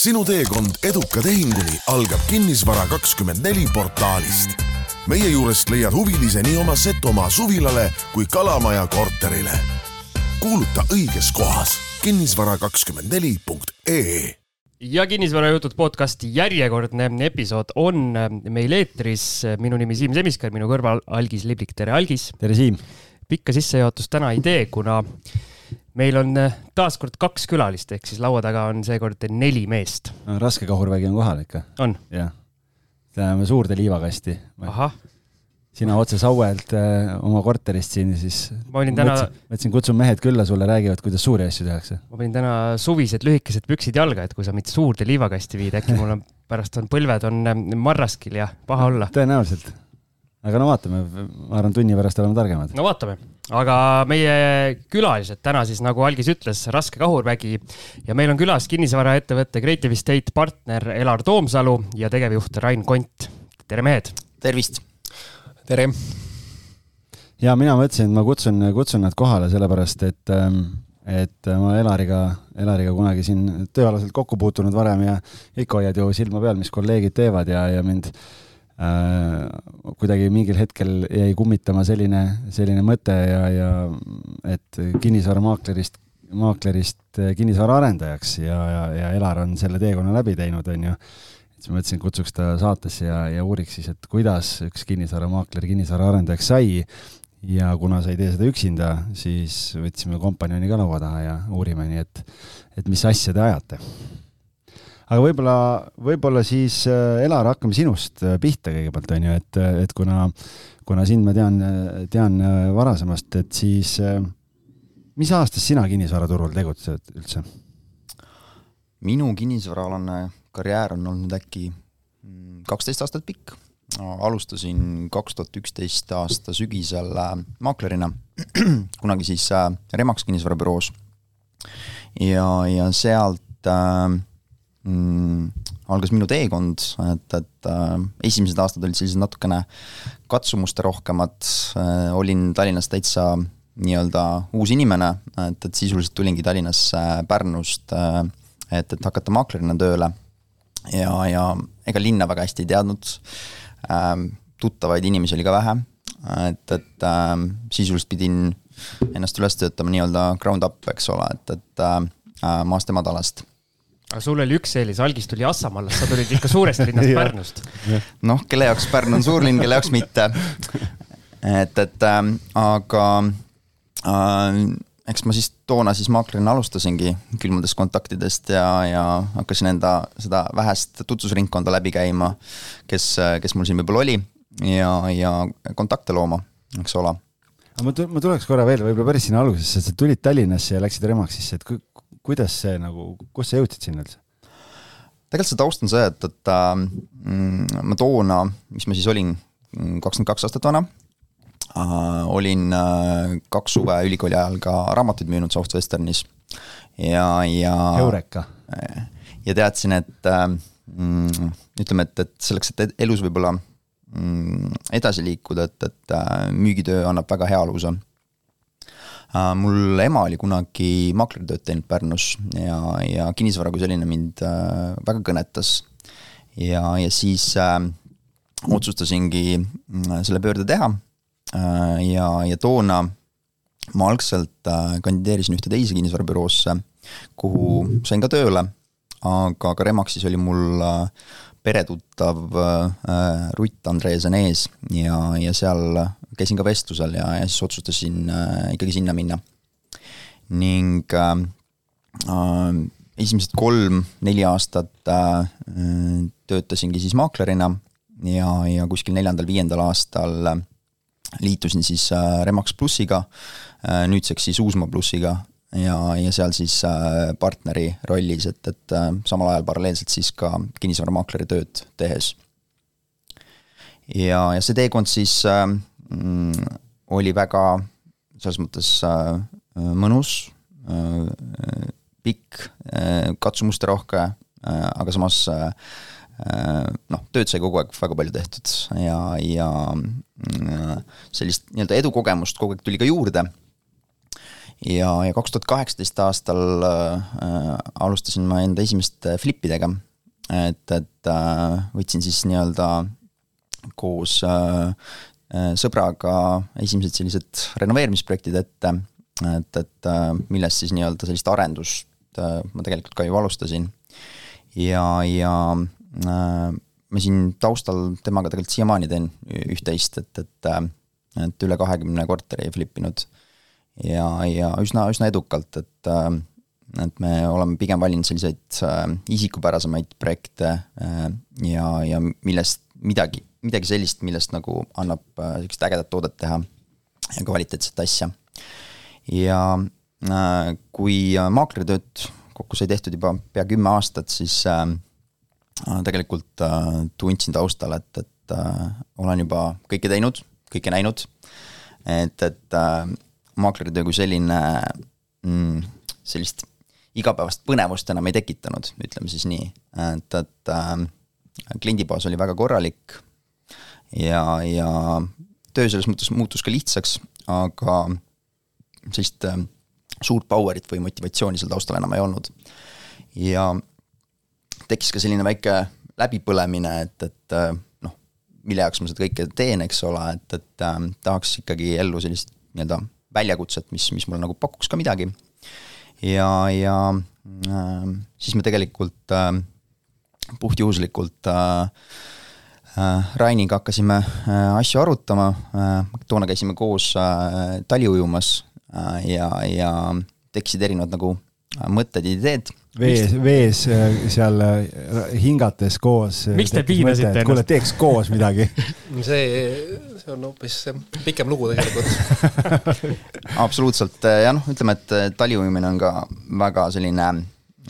sinu teekond eduka tehinguni algab Kinnisvara kakskümmend neli portaalist. meie juurest leiad huvilise nii oma Setomaa suvilale kui Kalamaja korterile. kuuluta õiges kohas kinnisvara kakskümmend neli punkt ee ja Kinnisvarajutud podcasti järjekordne episood on meil eetris. minu nimi Siim Semiskar, minu kõrval Algis Liblik, tere Algis. tere Siim. pikka sissejuhatust täna ei tee, kuna meil on äh, taas kord kaks külalist, ehk siis laua taga on seekord neli meest. raske kahurvägi on kohal ikka. on? jah. Läheme suurde liivakasti. ahah. sina otse Sauelt äh, oma korterist siin, siis ma olin täna mõtlesin, kutsun mehed külla sulle, räägivad, kuidas suuri asju tehakse. ma panin täna suvised lühikesed püksid jalga, et kui sa mind suurde liivakasti viid, äkki mul on pärast on põlved on äh, marraskil ja paha olla. tõenäoliselt aga no vaatame, ma arvan, tunni pärast oleme targemad. no vaatame, aga meie külalised täna siis nagu Algis ütles, Raske Kahurvägi ja meil on külas kinnisvaraettevõtte Creative Estate partner Elar Toomsalu ja tegevjuht Rain Kont. tere, mehed! tervist! tere! ja mina mõtlesin, et ma kutsun, kutsun nad kohale, sellepärast et ähm, et ma Elariga, Elariga kunagi siin tööalaselt kokku puutunud varem ja ikka hoiad ju silma peal, mis kolleegid teevad ja, ja mind kuidagi mingil hetkel jäi kummitama selline, selline mõte ja, ja et kinnisvaramaaklerist, maaklerist kinnisvaraarendajaks ja, ja, ja Elar on selle teekonna läbi teinud, on ju. siis ma mõtlesin, kutsuks ta saatesse ja, ja uuriks siis, et kuidas üks kinnisvaramaakler kinnisvaraarendajaks sai. ja kuna sa ei tee seda üksinda, siis võtsime kompanjoni ka laua taha ja uurime, nii et, et mis asja te ajate aga võib-olla, võib-olla siis äh, Elar, hakkame sinust äh, pihta kõigepealt, on ju, et, et kuna, kuna sind ma tean, tean äh, varasemast, et siis mis aastast sina kinnisvaraturul tegutsed üldse? minu kinnisvaraalane karjäär on olnud äkki mm, kaksteist aastat pikk. alustasin kaks tuhat üksteist aasta sügisel maaklerina, kunagi siis Remax kinnisvarabüroos. ja, ja sealt äh, mm, algas minu teekond, et, et äh, esimesed aastad olid sellised natukene katsumuste rohkemad. Äh,, olin Tallinnas täitsa nii-öelda uus inimene, et, et sisuliselt tulingi Tallinnasse äh, Pärnust äh,, et, et hakata maaklerina tööle. ja, ja ega linna väga hästi ei teadnud. Äh,, tuttavaid inimesi oli ka vähe, et, et äh, sisuliselt pidin ennast üles töötama nii-öelda ground up, eks ole, et, et äh, maast ja madalast aga sul oli üks eelis, Algis tuli Assamaalast, sa tulid ikka suurest linnast Pärnust. noh, kelle jaoks Pärnu on suurlinn, kelle jaoks mitte. et, et äh, aga äh, eks ma siis toona siis maaklerina alustasingi külmadest kontaktidest ja, ja hakkasin enda seda vähest tutvusringkonda läbi käima, kes, kes mul siin võib-olla oli ja, ja kontakte looma, eks ole ma tuleks korra veel võib-olla päris sinna algusesse, sa tulid Tallinnasse ja läksid Remaxisse, et kuidas see nagu, kus sa jõudsid sinna üldse? tegelikult see taust on see, et, et äh, mm, ma toona, mis ma siis olin, kakskümmend kaks aastat vana äh,, olin äh, kaks suve ülikooli ajal ka raamatuid müünud Southwesternis ja, ja. Eureka. ja teadsin, et äh, mm, ütleme, et, et selleks, et elus võib-olla mm, edasi liikuda, et, et äh, müügitöö annab väga hea aluse Äh, mul ema oli kunagi maakleritööd teinud Pärnus ja, ja kinnisvara kui selline mind äh, väga kõnetas. ja, ja siis äh, otsustasingi äh, selle pöörde teha äh,. ja, ja toona ma algselt äh, kandideerisin ühte teise kinnisvarabüroosse, kuhu sain ka tööle, aga ka Remaxis oli mul äh, peretuttav äh, Rutt Andreesen ees ja, ja seal käisin ka vestlusel ja, ja siis otsustasin äh, ikkagi sinna minna. ning äh, äh, esimesed kolm-neli aastat äh, töötasingi siis maaklerina ja, ja kuskil neljandal-viiendal aastal liitusin siis äh, Remax plussiga äh,, nüüdseks siis Uusmaa plussiga ja, ja seal siis äh, partneri rollis, et, et äh, samal ajal paralleelselt siis ka kinnisvaramaakleri tööd tehes. ja, ja see teekond siis äh, mm, oli väga selles mõttes äh, mõnus äh,, pikk äh,, katsumusterohke äh,, aga samas äh, noh, tööd sai kogu aeg väga palju tehtud ja, ja äh, sellist nii-öelda edukogemust kogu aeg tuli ka juurde. ja, ja kaks tuhat kaheksateist aastal äh, alustasin ma enda esimeste flippidega. et, et äh, võtsin siis nii-öelda koos äh, äh, sõbraga esimesed sellised renoveerimisprojektid ette, et, et äh, millest siis nii-öelda sellist arendust äh, ma tegelikult ka ju alustasin. ja, ja äh, ma siin taustal temaga tegelikult siiamaani teen üht-teist, et, et äh, et üle kahekümne korteri flip inud ja, ja üsna, üsna edukalt, et äh, et me oleme pigem valinud selliseid äh, isikupärasemaid projekte äh, ja, ja millest midagi, midagi sellist, millest nagu annab sihukest ägedat toodet teha ja kvaliteetset asja. ja kui maakleritööd kokku sai tehtud juba pea kümme aastat, siis tegelikult tundsin taustal, et, et olen juba kõike teinud, kõike näinud. et, et maakleritöö kui selline mm, sellist igapäevast põnevust enam ei tekitanud, ütleme siis nii, et, et äh, kliendibaas oli väga korralik ja, ja töö selles mõttes muutus ka lihtsaks, aga sellist äh, suurt power'it või motivatsiooni seal taustal enam ei olnud. ja tekkis ka selline väike läbipõlemine, et, et äh, noh, mille jaoks ma seda kõike teen, eks ole, et, et äh, tahaks ikkagi ellu sellist nii-öelda väljakutset, mis, mis mulle nagu pakuks ka midagi. ja, ja äh, siis me tegelikult äh, puhtjuhuslikult äh, Rainiga hakkasime äh, asju arutama äh,, toona käisime koos äh, tali ujumas äh, ja, ja tekkisid erinevad nagu äh, mõtted, ideed vees, vees äh, seal äh, hingates koos. Äh, miks te piinasite ennast? kuule, teeks koos midagi see, see on hoopis pikem lugu tegelikult absoluutselt ja noh, ütleme, et taliujumine on ka väga selline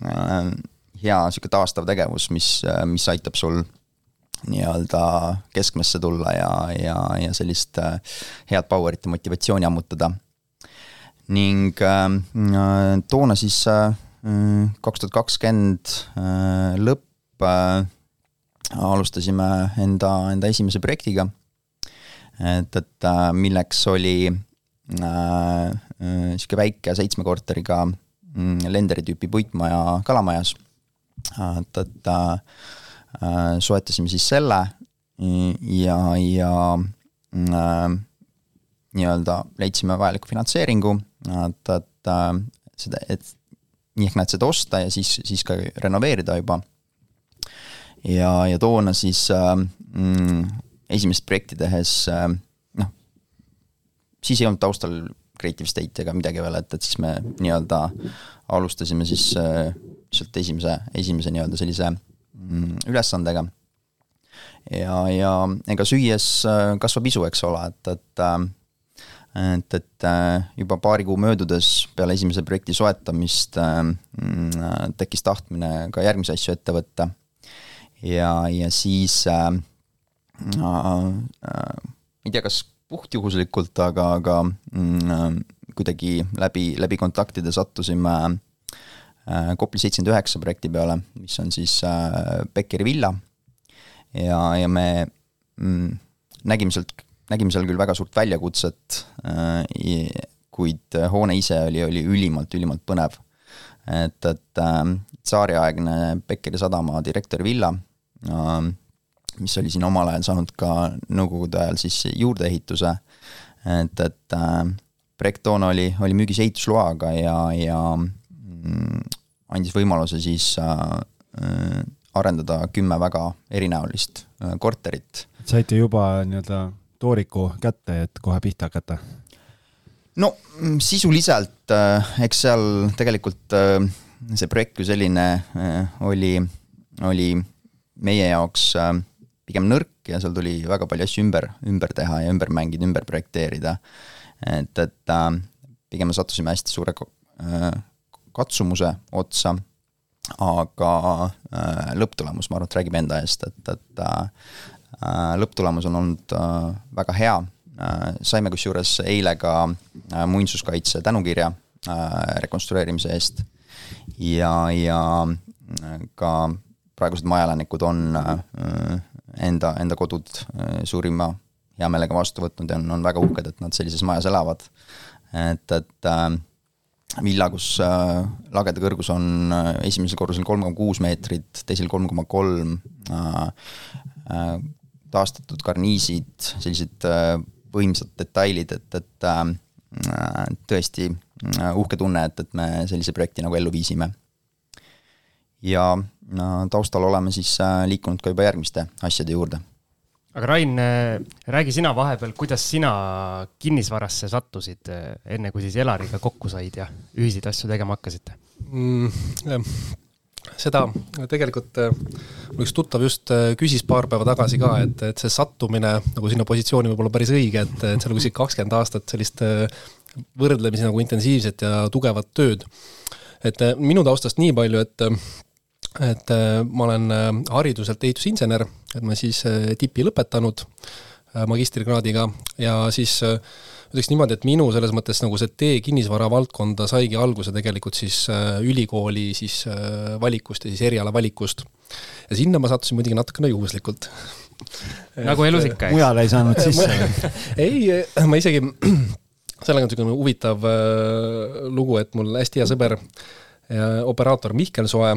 äh, hea sihuke taastav tegevus, mis, mis aitab sul nii-öelda keskmesse tulla ja, ja, ja sellist äh, head power'it ja motivatsiooni ammutada. ning äh, toona siis äh, kaks tuhat kakskümmend äh, lõpp äh, alustasime enda, enda esimese projektiga. et, et äh, milleks oli sihuke väike seitsme korteriga mm, lenderi tüüpi puitmaja Kalamajas. et, et soetasime siis selle ja, ja nii-öelda leidsime vajaliku finantseeringu, et, et seda, et nii ehk näed seda osta ja siis, siis ka renoveerida juba. ja, ja toona siis äh, mm, esimest projekti tehes äh, noh, siis ei olnud taustal Creative State ega midagi veel, et, et siis me nii-öelda alustasime siis äh, sealt esimese, esimese nii-öelda sellise ülesandega. ja, ja ega süües äh, kasvab isu, eks ole, et, et äh, et, et äh, juba paari kuu möödudes peale esimese projekti soetamist mm, tekkis tahtmine ka järgmisi asju ette võtta. ja, ja siis äh, äh, ei tea, kas puhtjuhuslikult, aga, aga mm, kuidagi läbi, läbi kontaktide sattusime äh, Kopli seitsekümmend üheksa projekti peale, mis on siis äh, Beckeri villa. ja, ja me mm, nägime sealt nägime seal küll väga suurt väljakutset, äh, kuid hoone ise oli, oli ülimalt, ülimalt põnev. et, et äh, tsaariaegne Beckeri sadama direktori villa, äh, mis oli siin omal ajal saanud ka nõukogude ajal siis juurdeehituse, et, et projekt toona oli, oli müügis ehitusloaga ja, ja mm, andis võimaluse siis arendada kümme väga erinäolist korterit. saite juba nii-öelda tooriku kätte, et kohe pihta hakata? no mm, sisuliselt äh, eks seal tegelikult äh, see projekt kui selline äh, oli, oli meie jaoks pigem nõrk ja seal tuli väga palju asju ümber, ümber teha ja ümber mängida, ümber projekteerida. et, et pigem me sattusime hästi suure katsumuse otsa, aga lõpptulemus, ma arvan, et räägib enda eest, et, et Äh, lõpptulemus on olnud äh, väga hea, äh, saime kusjuures eile ka muinsuskaitse tänukirja rekonstrueerimise eest ja, ja ka praegused majaelanikud on enda, enda kodud suurima heameelega vastu võtnud ja on, on väga uhked, et nad sellises majas elavad. et, et villa, kus äh, lagede kõrgus on äh, esimesel korrusel kolm koma kuus meetrit, teisel kolm koma kolm, äh, taastatud karniisid, sellised võimsad detailid, et, et tõesti uhke tunne, et, et me sellise projekti nagu ellu viisime. ja taustal oleme siis liikunud ka juba järgmiste asjade juurde aga Rain, äh, räägi sina vahepeal, kuidas sina kinnisvarasse sattusid, äh, enne kui siis Elariga kokku said ja ühiseid asju tegema hakkasite mm,? seda tegelikult äh, mul üks tuttav just küsis paar päeva tagasi ka, et, et see sattumine nagu sinna positsiooni võib olla päris õige, et, et seal kuskil kakskümmend aastat sellist võrdlemisi nagu intensiivset ja tugevat tööd. et minu taustast nii palju, et et äh, ma olen äh, hariduselt ehitusinsener, et ma siis äh, tipi lõpetanud magistrikraadiga ja siis ütleks niimoodi, et minu selles mõttes nagu see tee kinnisvara valdkonda saigi alguse tegelikult siis ülikooli siis valikust ja siis eriala valikust. ja sinna ma sattusin muidugi natukene juhuslikult. nagu elus ikka, eks? mujale ei saanud sisse ei, ma isegi, sellega on niisugune huvitav lugu, et mul hästi hea sõber, operaator Mihkel Soe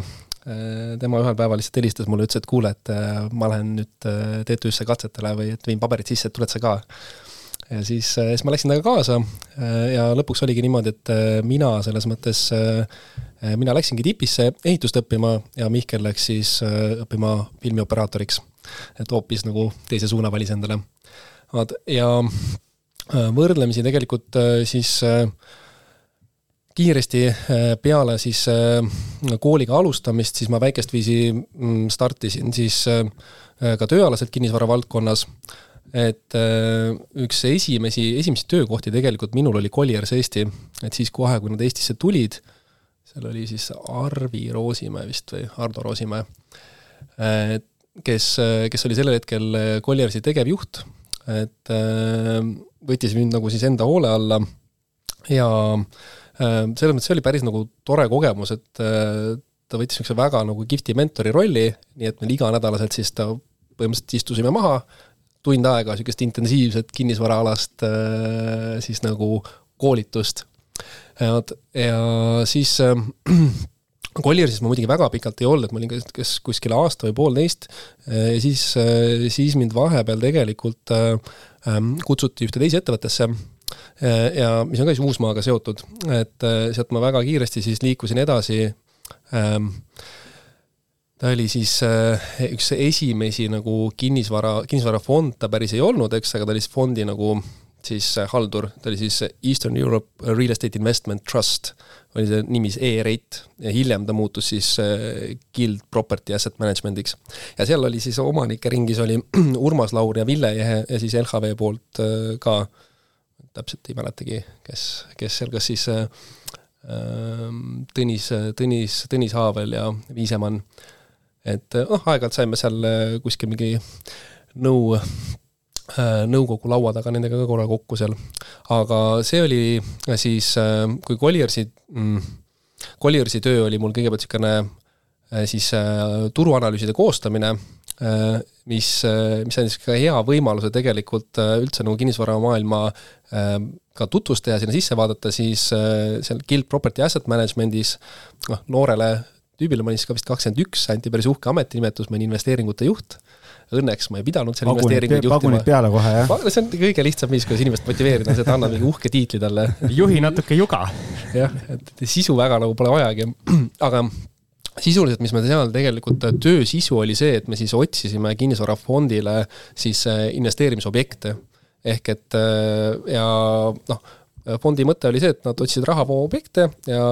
tema ühel päeval lihtsalt helistas mulle, ütles, et kuule, et äh, ma lähen nüüd äh, TTÜ-sse katsetele või et viin paberid sisse, et tuled sa ka. ja siis, siis ma läksin temaga kaasa ja lõpuks oligi niimoodi, et mina selles mõttes, mina läksingi tipisse ehitust õppima ja Mihkel läks siis õppima filmioperaatoriks. et hoopis nagu teise suuna valis endale. vaat ja võrdlemisi tegelikult siis äh, kiiresti äh, peale siis äh, kooliga alustamist, siis ma väikest viisi mm, startisin siis äh, ka tööalaselt kinnisvara valdkonnas, et üks esimesi, esimesi töökohti tegelikult minul oli Colliers Eesti, et siis kohe, kui nad Eestisse tulid, seal oli siis Arvi Roosimäe vist või Ardo Roosimäe, kes, kes oli sellel hetkel Colliersi tegevjuht, et võttis mind nagu siis enda hoole alla. Ja äh, selles mõttes see oli päris nagu tore kogemus, et äh, ta võttis niisuguse väga nagu kihvti mentori rolli, nii et meil iganädalaselt siis ta põhimõtteliselt istusime maha, tund aega niisugust intensiivset kinnisvaraalast äh, siis nagu koolitust. ja siis Colliersis ma muidugi väga pikalt ei olnud, ma olin kas kuskil aasta või poolteist siis, siis mind vahepeal tegelikult ähm, kutsuti ühte teise ettevõttesse Äh, ja mis on ka siis Uusmaaga seotud, et äh, sealt ma väga kiiresti siis liikusin edasi. Ähm, ta oli siis äh, üks esimesi nagu kinnisvara, kinnisvarafond ta päris ei olnud, eks, aga ta oli siis fondi nagu siis haldur, ta oli siis Eastern Europe Real Estate Investment Trust, oli see nimi siis E-Rate. Ja hiljem ta muutus siis Guild Property Asset Management'iks. ja seal oli siis omanike ringis oli Urmas Laur ja Ville Jehe ja siis LHV poolt ka. äh, täpselt ei mäletagi, kes, kes seal, kas siis äh, Tõnis, Tõnis, Tõnis Haavel ja Viisemann. et noh, aeg-ajalt saime seal äh, kuskil mingi nõu äh,, nõukogu laua taga nendega ka korra kokku seal. aga see oli siis, äh, kui Colliersi mm,, Colliersi töö oli mul kõigepealt niisugune siis turuanalüüside koostamine Äh, mis, äh, mis andis ka hea võimaluse tegelikult äh, üldse nagu kinnisvaramaailma ka tutvust teha, sinna sisse vaadata, siis seal Guild Property Asset Managementis noh, noorele tüübile, ma olin siis ka vist kakskümmend üks, anti päris uhke ametinimetus, ma olin investeeringute juht õnneks ma ei pidanud seal investeeringuid juhtima. pagunid peale kohe, jah? see on kõige lihtsam viis, kuidas inimest motiveerida, see, et annad mingi uhke tiitli talle. juhi natuke juga. jah, et sisu väga nagu pole vajagi, aga sisuliselt, mis me seal tegelikult, äh, töö sisu oli see, et me siis otsisime kinnisvarafondile siis äh, investeerimisobjekte. ehk et äh, ja noh, fondi mõte oli see, et nad otsisid rahavoo objekte ja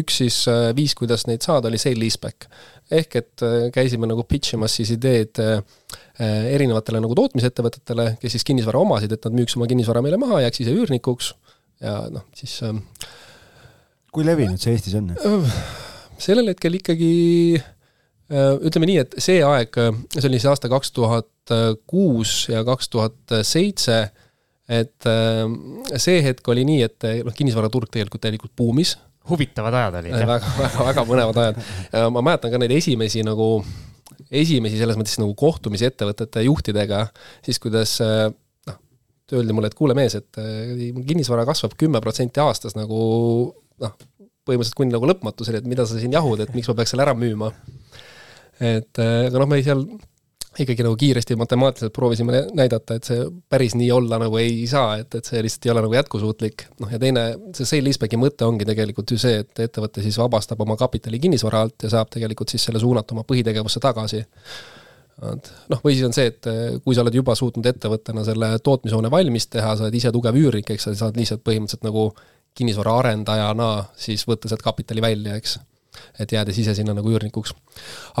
üks siis viis, kuidas neid saada, oli sale leaseback. ehk et käisime nagu pitch imas siis ideed erinevatele nagu tootmisettevõtetele, kes siis kinnisvara omasid, et nad müüks oma kinnisvara meile maha, jääks ise üürnikuks ja noh, siis kui levinud see Eestis on? Sellel hetkel ikkagi äh, ütleme nii, et see aeg, äh, see oli siis aasta kaks tuhat kuus ja kaks tuhat seitse, et äh, see hetk oli nii, et noh, kinnisvaraturg tegelikult täielikult buumis. huvitavad ajad olid, jah? väga, väga, väga põnevad ajad. ma mäletan ka neid esimesi nagu, esimesi selles mõttes nagu kohtumisi ettevõtete juhtidega, siis kuidas noh, öeldi mulle, et kuule mees, et kinnisvara kasvab kümme protsenti aastas nagu noh, põhimõtteliselt kuni nagu lõpmatuseni, et mida sa siin jahud, et miks ma peaks selle ära müüma. et aga noh, me seal ikkagi nagu kiiresti matemaatiliselt proovisime näidata, et see päris nii olla nagu ei saa, et, et see lihtsalt ei ole nagu jätkusuutlik. noh, ja teine, see sale leaseback'i mõte ongi tegelikult ju see, et ettevõte siis vabastab oma kapitali kinnisvara alt ja saab tegelikult siis selle suunata oma põhitegevusse tagasi. noh, või siis on see, et kui sa oled juba suutnud ettevõttena selle tootmishoone valmis teha, sa oled ise tugev üürnik, eks sa saad lihtsalt põhimõtteliselt nagu kinnisvara arendajana siis võtta sealt kapitali välja, eks et jäädes ise sinna nagu üürnikuks.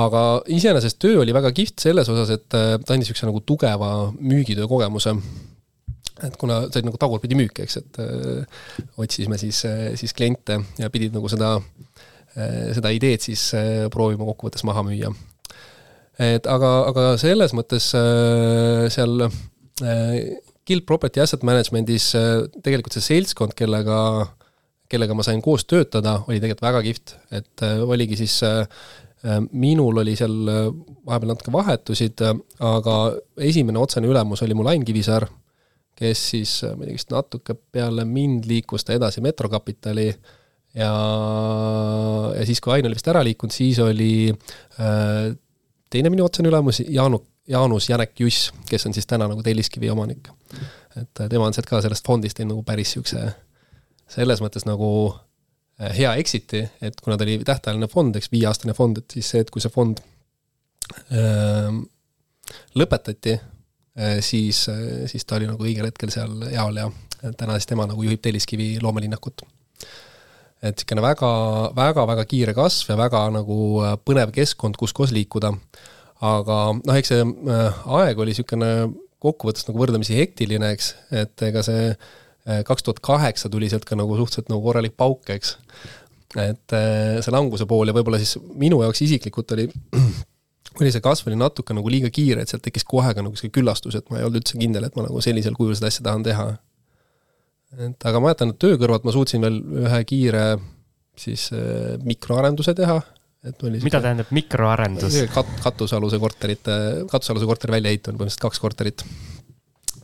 aga iseenesest töö oli väga kihvt selles osas, et äh, ta andis niisuguse nagu tugeva müügitöö kogemuse et kuna see oli nagu tagurpidi müük, eks, et öö, äh, otsisime siis, äh, siis kliente ja pidid nagu seda, seda ideed siis öö, proovima kokkuvõttes maha müüa. et aga, aga selles mõttes öö, seal Guild Property Asset Managementis tegelikult see seltskond, kellega äh, kellega ma sain koos töötada, oli tegelikult väga kihvt, et äh, oligi siis äh, äh, minul oli seal vahepeal natuke vahetusid, aga esimene otsene ülemus oli mul Ain Kivisaar, kes siis, ma ei tea, vist natuke peale mind liikus ta edasi Metrokapitali ja, ja siis, kui Ain oli vist ära liikunud, siis oli äh, teine minu otsene ülemus, Jaanu, Jaanus Janek Juss, kes on siis täna nagu Telliskivi omanik. et tema on sealt ka sellest fondist teinud nagu päris niisuguse selles mõttes nagu äh, hea exit'i, et kuna ta oli tähtajaline fond, eks viieaastane fond, et siis see, et kui see fond äh, lõpetati äh,, siis äh,, siis ta oli nagu õigel hetkel seal jaol ja täna siis tema nagu juhib Telliskivi loomelinnakut. et niisugune väga, väga, väga kiire kasv ja väga nagu äh, põnev keskkond, kus koos liikuda. Aga noh, eks see äh, aeg oli niisugune kokkuvõttes nagu võrdlemisi hektiline, eks, et ega see äh, kaks tuhat kaheksa tuli sealt ka nagu suhteliselt nagu korralik pauk, eks. et äh, see languse pool ja võib-olla siis minu jaoks isiklikult oli, oli see kasv oli natuke nagu liiga kiire, et sealt tekkis kohe ka nagu see küllastus, et ma ei olnud üldse kindel, et ma nagu sellisel kujul seda asja tahan teha. et aga ma mäletan, et töö kõrvalt ma suutsin veel ühe kiire siis äh, mikroarenduse teha, et oli mida tähendab mikroarendus? kat-, katusealuse korterite, katusealuse korteri väljaehitamine, põhimõtteliselt kaks korterit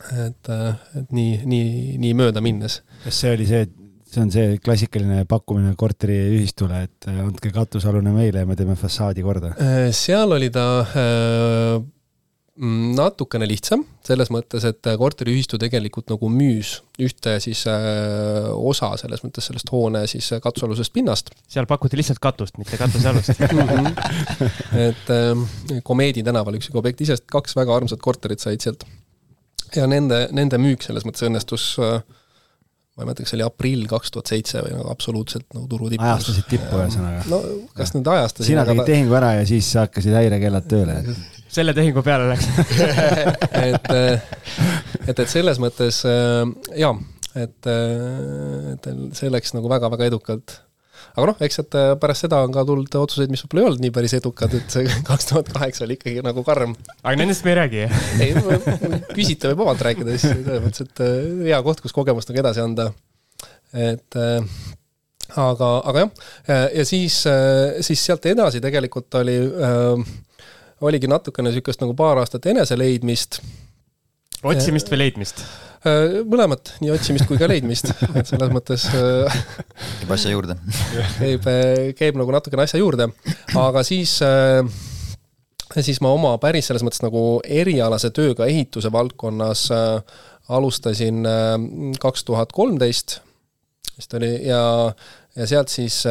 et, et nii, nii, nii mööda minnes. kas see oli see, see on see klassikaline pakkumine korteriühistule, et äh, andke katusealune meile ja me teeme fassaadi korda? Äh, seal oli ta äh, natukene lihtsam, selles mõttes, et korteriühistu tegelikult nagu müüs ühte siis äh, osa selles mõttes sellest hoone siis katusealusest pinnast. seal pakuti lihtsalt katust, mitte katusealust et äh, Komeedi tänaval üks objekt, iseenesest kaks väga armsat korterit said sealt ja nende, nende müük selles mõttes õnnestus äh, ma ei mäleta, kas see oli aprill kaks tuhat seitse või nagu absoluutselt nagu turu tipus. ajastasid tippu ühesõnaga. no kas nüüd ajastasid sina tegid tehingu ära ja siis hakkasid häirekellad tööle selle tehingu peale läks et, äh, et, et selles mõttes äh, jaa, et, et see läks nagu väga-väga edukalt aga noh, eks et äh, pärast seda on ka tulnud otsuseid, mis võib-olla ei olnud nii päris edukad, et see kaks tuhat kaheksa oli ikkagi nagu karm. aga nendest me ei räägi? ei, küsite võib vabalt rääkida, siis selles mõttes, et äh, hea koht, kus kogemust nagu edasi anda. et äh, aga, aga jah, ja siis, siis sealt edasi tegelikult oli äh,, oligi natukene niisugust nagu paar aastat eneseleidmist. otsimist või leidmist? Äh, mõlemat, nii otsimist kui ka leidmist, et selles mõttes äh, käib asja juurde. käib, äh, käib nagu natukene asja juurde, aga siis siis ma oma päris selles mõttes nagu erialase tööga ehituse valdkonnas alustasin kaks tuhat kolmteist, vist oli, ja, ja sealt siis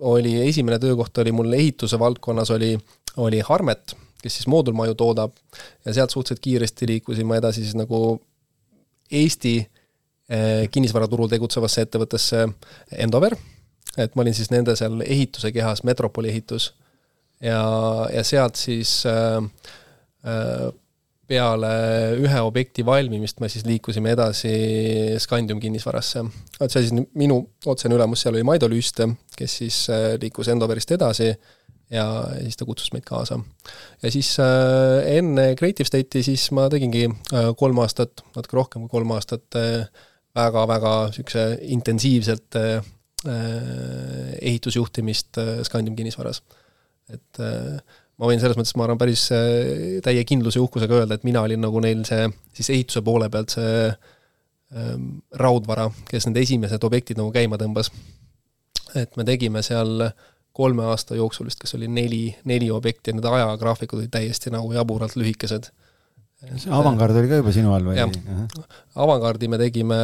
oli, esimene töökoht oli mul ehituse valdkonnas, oli, oli Harmet, kes siis moodulmaju toodab, ja sealt suhteliselt kiiresti liikusin ma edasi siis nagu Eesti eh, kinnisvaraturul tegutsevasse ettevõttesse Endover, et ma olin siis nende seal ehituse kehas, Metropoli ehitus, ja, ja sealt siis äh, äh, peale ühe objekti valmimist me siis liikusime edasi Scandium kinnisvarasse. et see siis minu otsene ülemus seal oli Maido Lüüste, kes siis liikus Endoverist edasi ja siis ta kutsus meid kaasa. ja siis äh, enne Creative State'i siis ma tegingi äh, kolm aastat, natuke rohkem kui kolm aastat äh, väga-väga niisuguse intensiivselt äh, äh, ehitusjuhtimist äh, Scandium kinnisvaras. et äh, ma võin selles mõttes, ma arvan, päris äh, täie kindluse ja uhkusega öelda, et mina olin nagu neil see siis ehituse poole pealt see ähm, Raudvara, kes need esimesed objektid nagu käima tõmbas. et me tegime seal kolme aasta jooksul vist, kas oli neli, neli objekti ja need ajagraafikud olid täiesti nagu jaburalt lühikesed. Avangard oli ka juba sinu all või? Avangardi me tegime,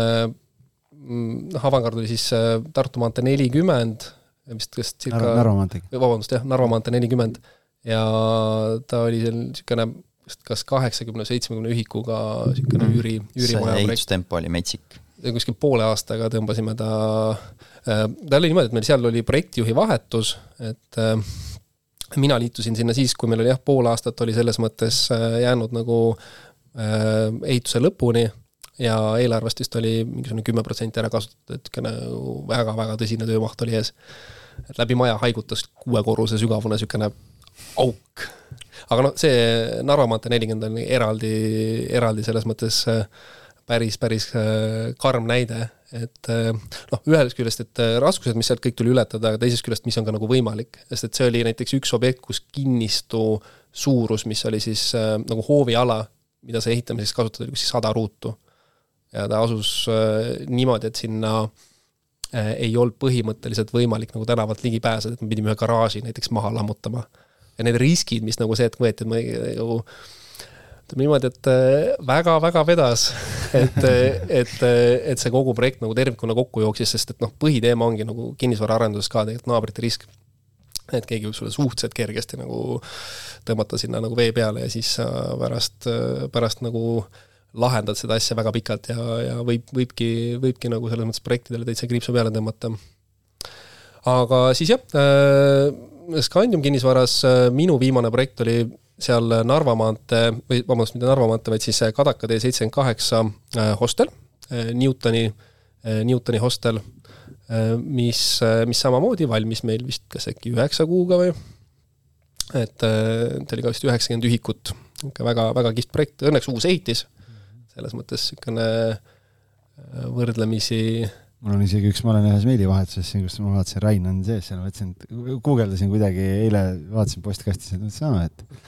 mm, noh, Avangard oli siis äh, Tartu maantee nelikümmend, vist kas circa Narva maantee. vabandust, jah, Narva maantee nelikümmend ja ta oli seal niisugune kas kaheksakümne, seitsmekümne ühikuga niisugune mhm. üüri, üürimaja projekt. ehitustempo oli metsik. kuskil poole aastaga tõmbasime ta äh,, ta oli niimoodi, et meil seal oli projektijuhi vahetus, et äh, mina liitusin sinna siis, kui meil oli jah, pool aastat oli selles mõttes äh, jäänud nagu ehituse lõpuni ja eelarvest vist oli mingisugune kümme protsenti ära kasutatud, et niisugune väga-väga tõsine töömaht oli ees. et läbi maja haigutas kuuekorruse sügavune niisugune auk. aga noh, see Narva maantee nelikümmend on eraldi, eraldi selles mõttes äh, päris, päris äh, karm näide, et äh, noh, ühest küljest, et raskused, mis sealt kõik tuli ületada, aga teisest küljest, mis on ka nagu võimalik, sest et see oli näiteks üks objekt, kus kinnistu suurus, mis oli siis nagu hooviala, mida sai ehitamiseks kasutada, oli kuskil sada ruutu. ja ta asus niimoodi, et sinna ei olnud põhimõtteliselt võimalik nagu tänavalt ligi pääseda, et me pidime ühe garaaži näiteks maha lammutama ja need riskid, mis nagu see hetk võeti, et ma nagu ütleme niimoodi, et väga-väga äh, vedas, et, et, et see kogu projekt nagu tervikuna kokku jooksis, sest et noh, põhiteema ongi nagu kinnisvaraarenduses ka tegelikult naabrite risk. et keegi võib sulle suhteliselt kergesti nagu tõmmata sinna nagu vee peale ja siis sa pärast, pärast nagu lahendad seda asja väga pikalt ja, ja võib, võibki, võibki nagu selles mõttes projektidele täitsa kriipsu peale tõmmata. aga siis jah äh,, Scandium kinnisvaras äh, minu viimane projekt oli seal Narva maantee, või vabandust, mitte Narva maantee, vaid siis Kadaka tee seitsekümmend kaheksa äh, hostel, äh, Newtoni, Newtoni hostel, mis, mis samamoodi valmis meil vist kas äkki üheksa kuuga või, et ta oli ka vist üheksakümmend ühikut, ikka väga, väga kihvt projekt, õnneks uus ehitis, selles mõttes niisugune võrdlemisi mul on isegi üks, ma olen ühes meilivahetuses siin, kus ma vaatasin, Rain on sees seal, mõtlesin, et guugeldasin kuidagi, eile vaatasin postkastis, et mõtlesin, aa, et,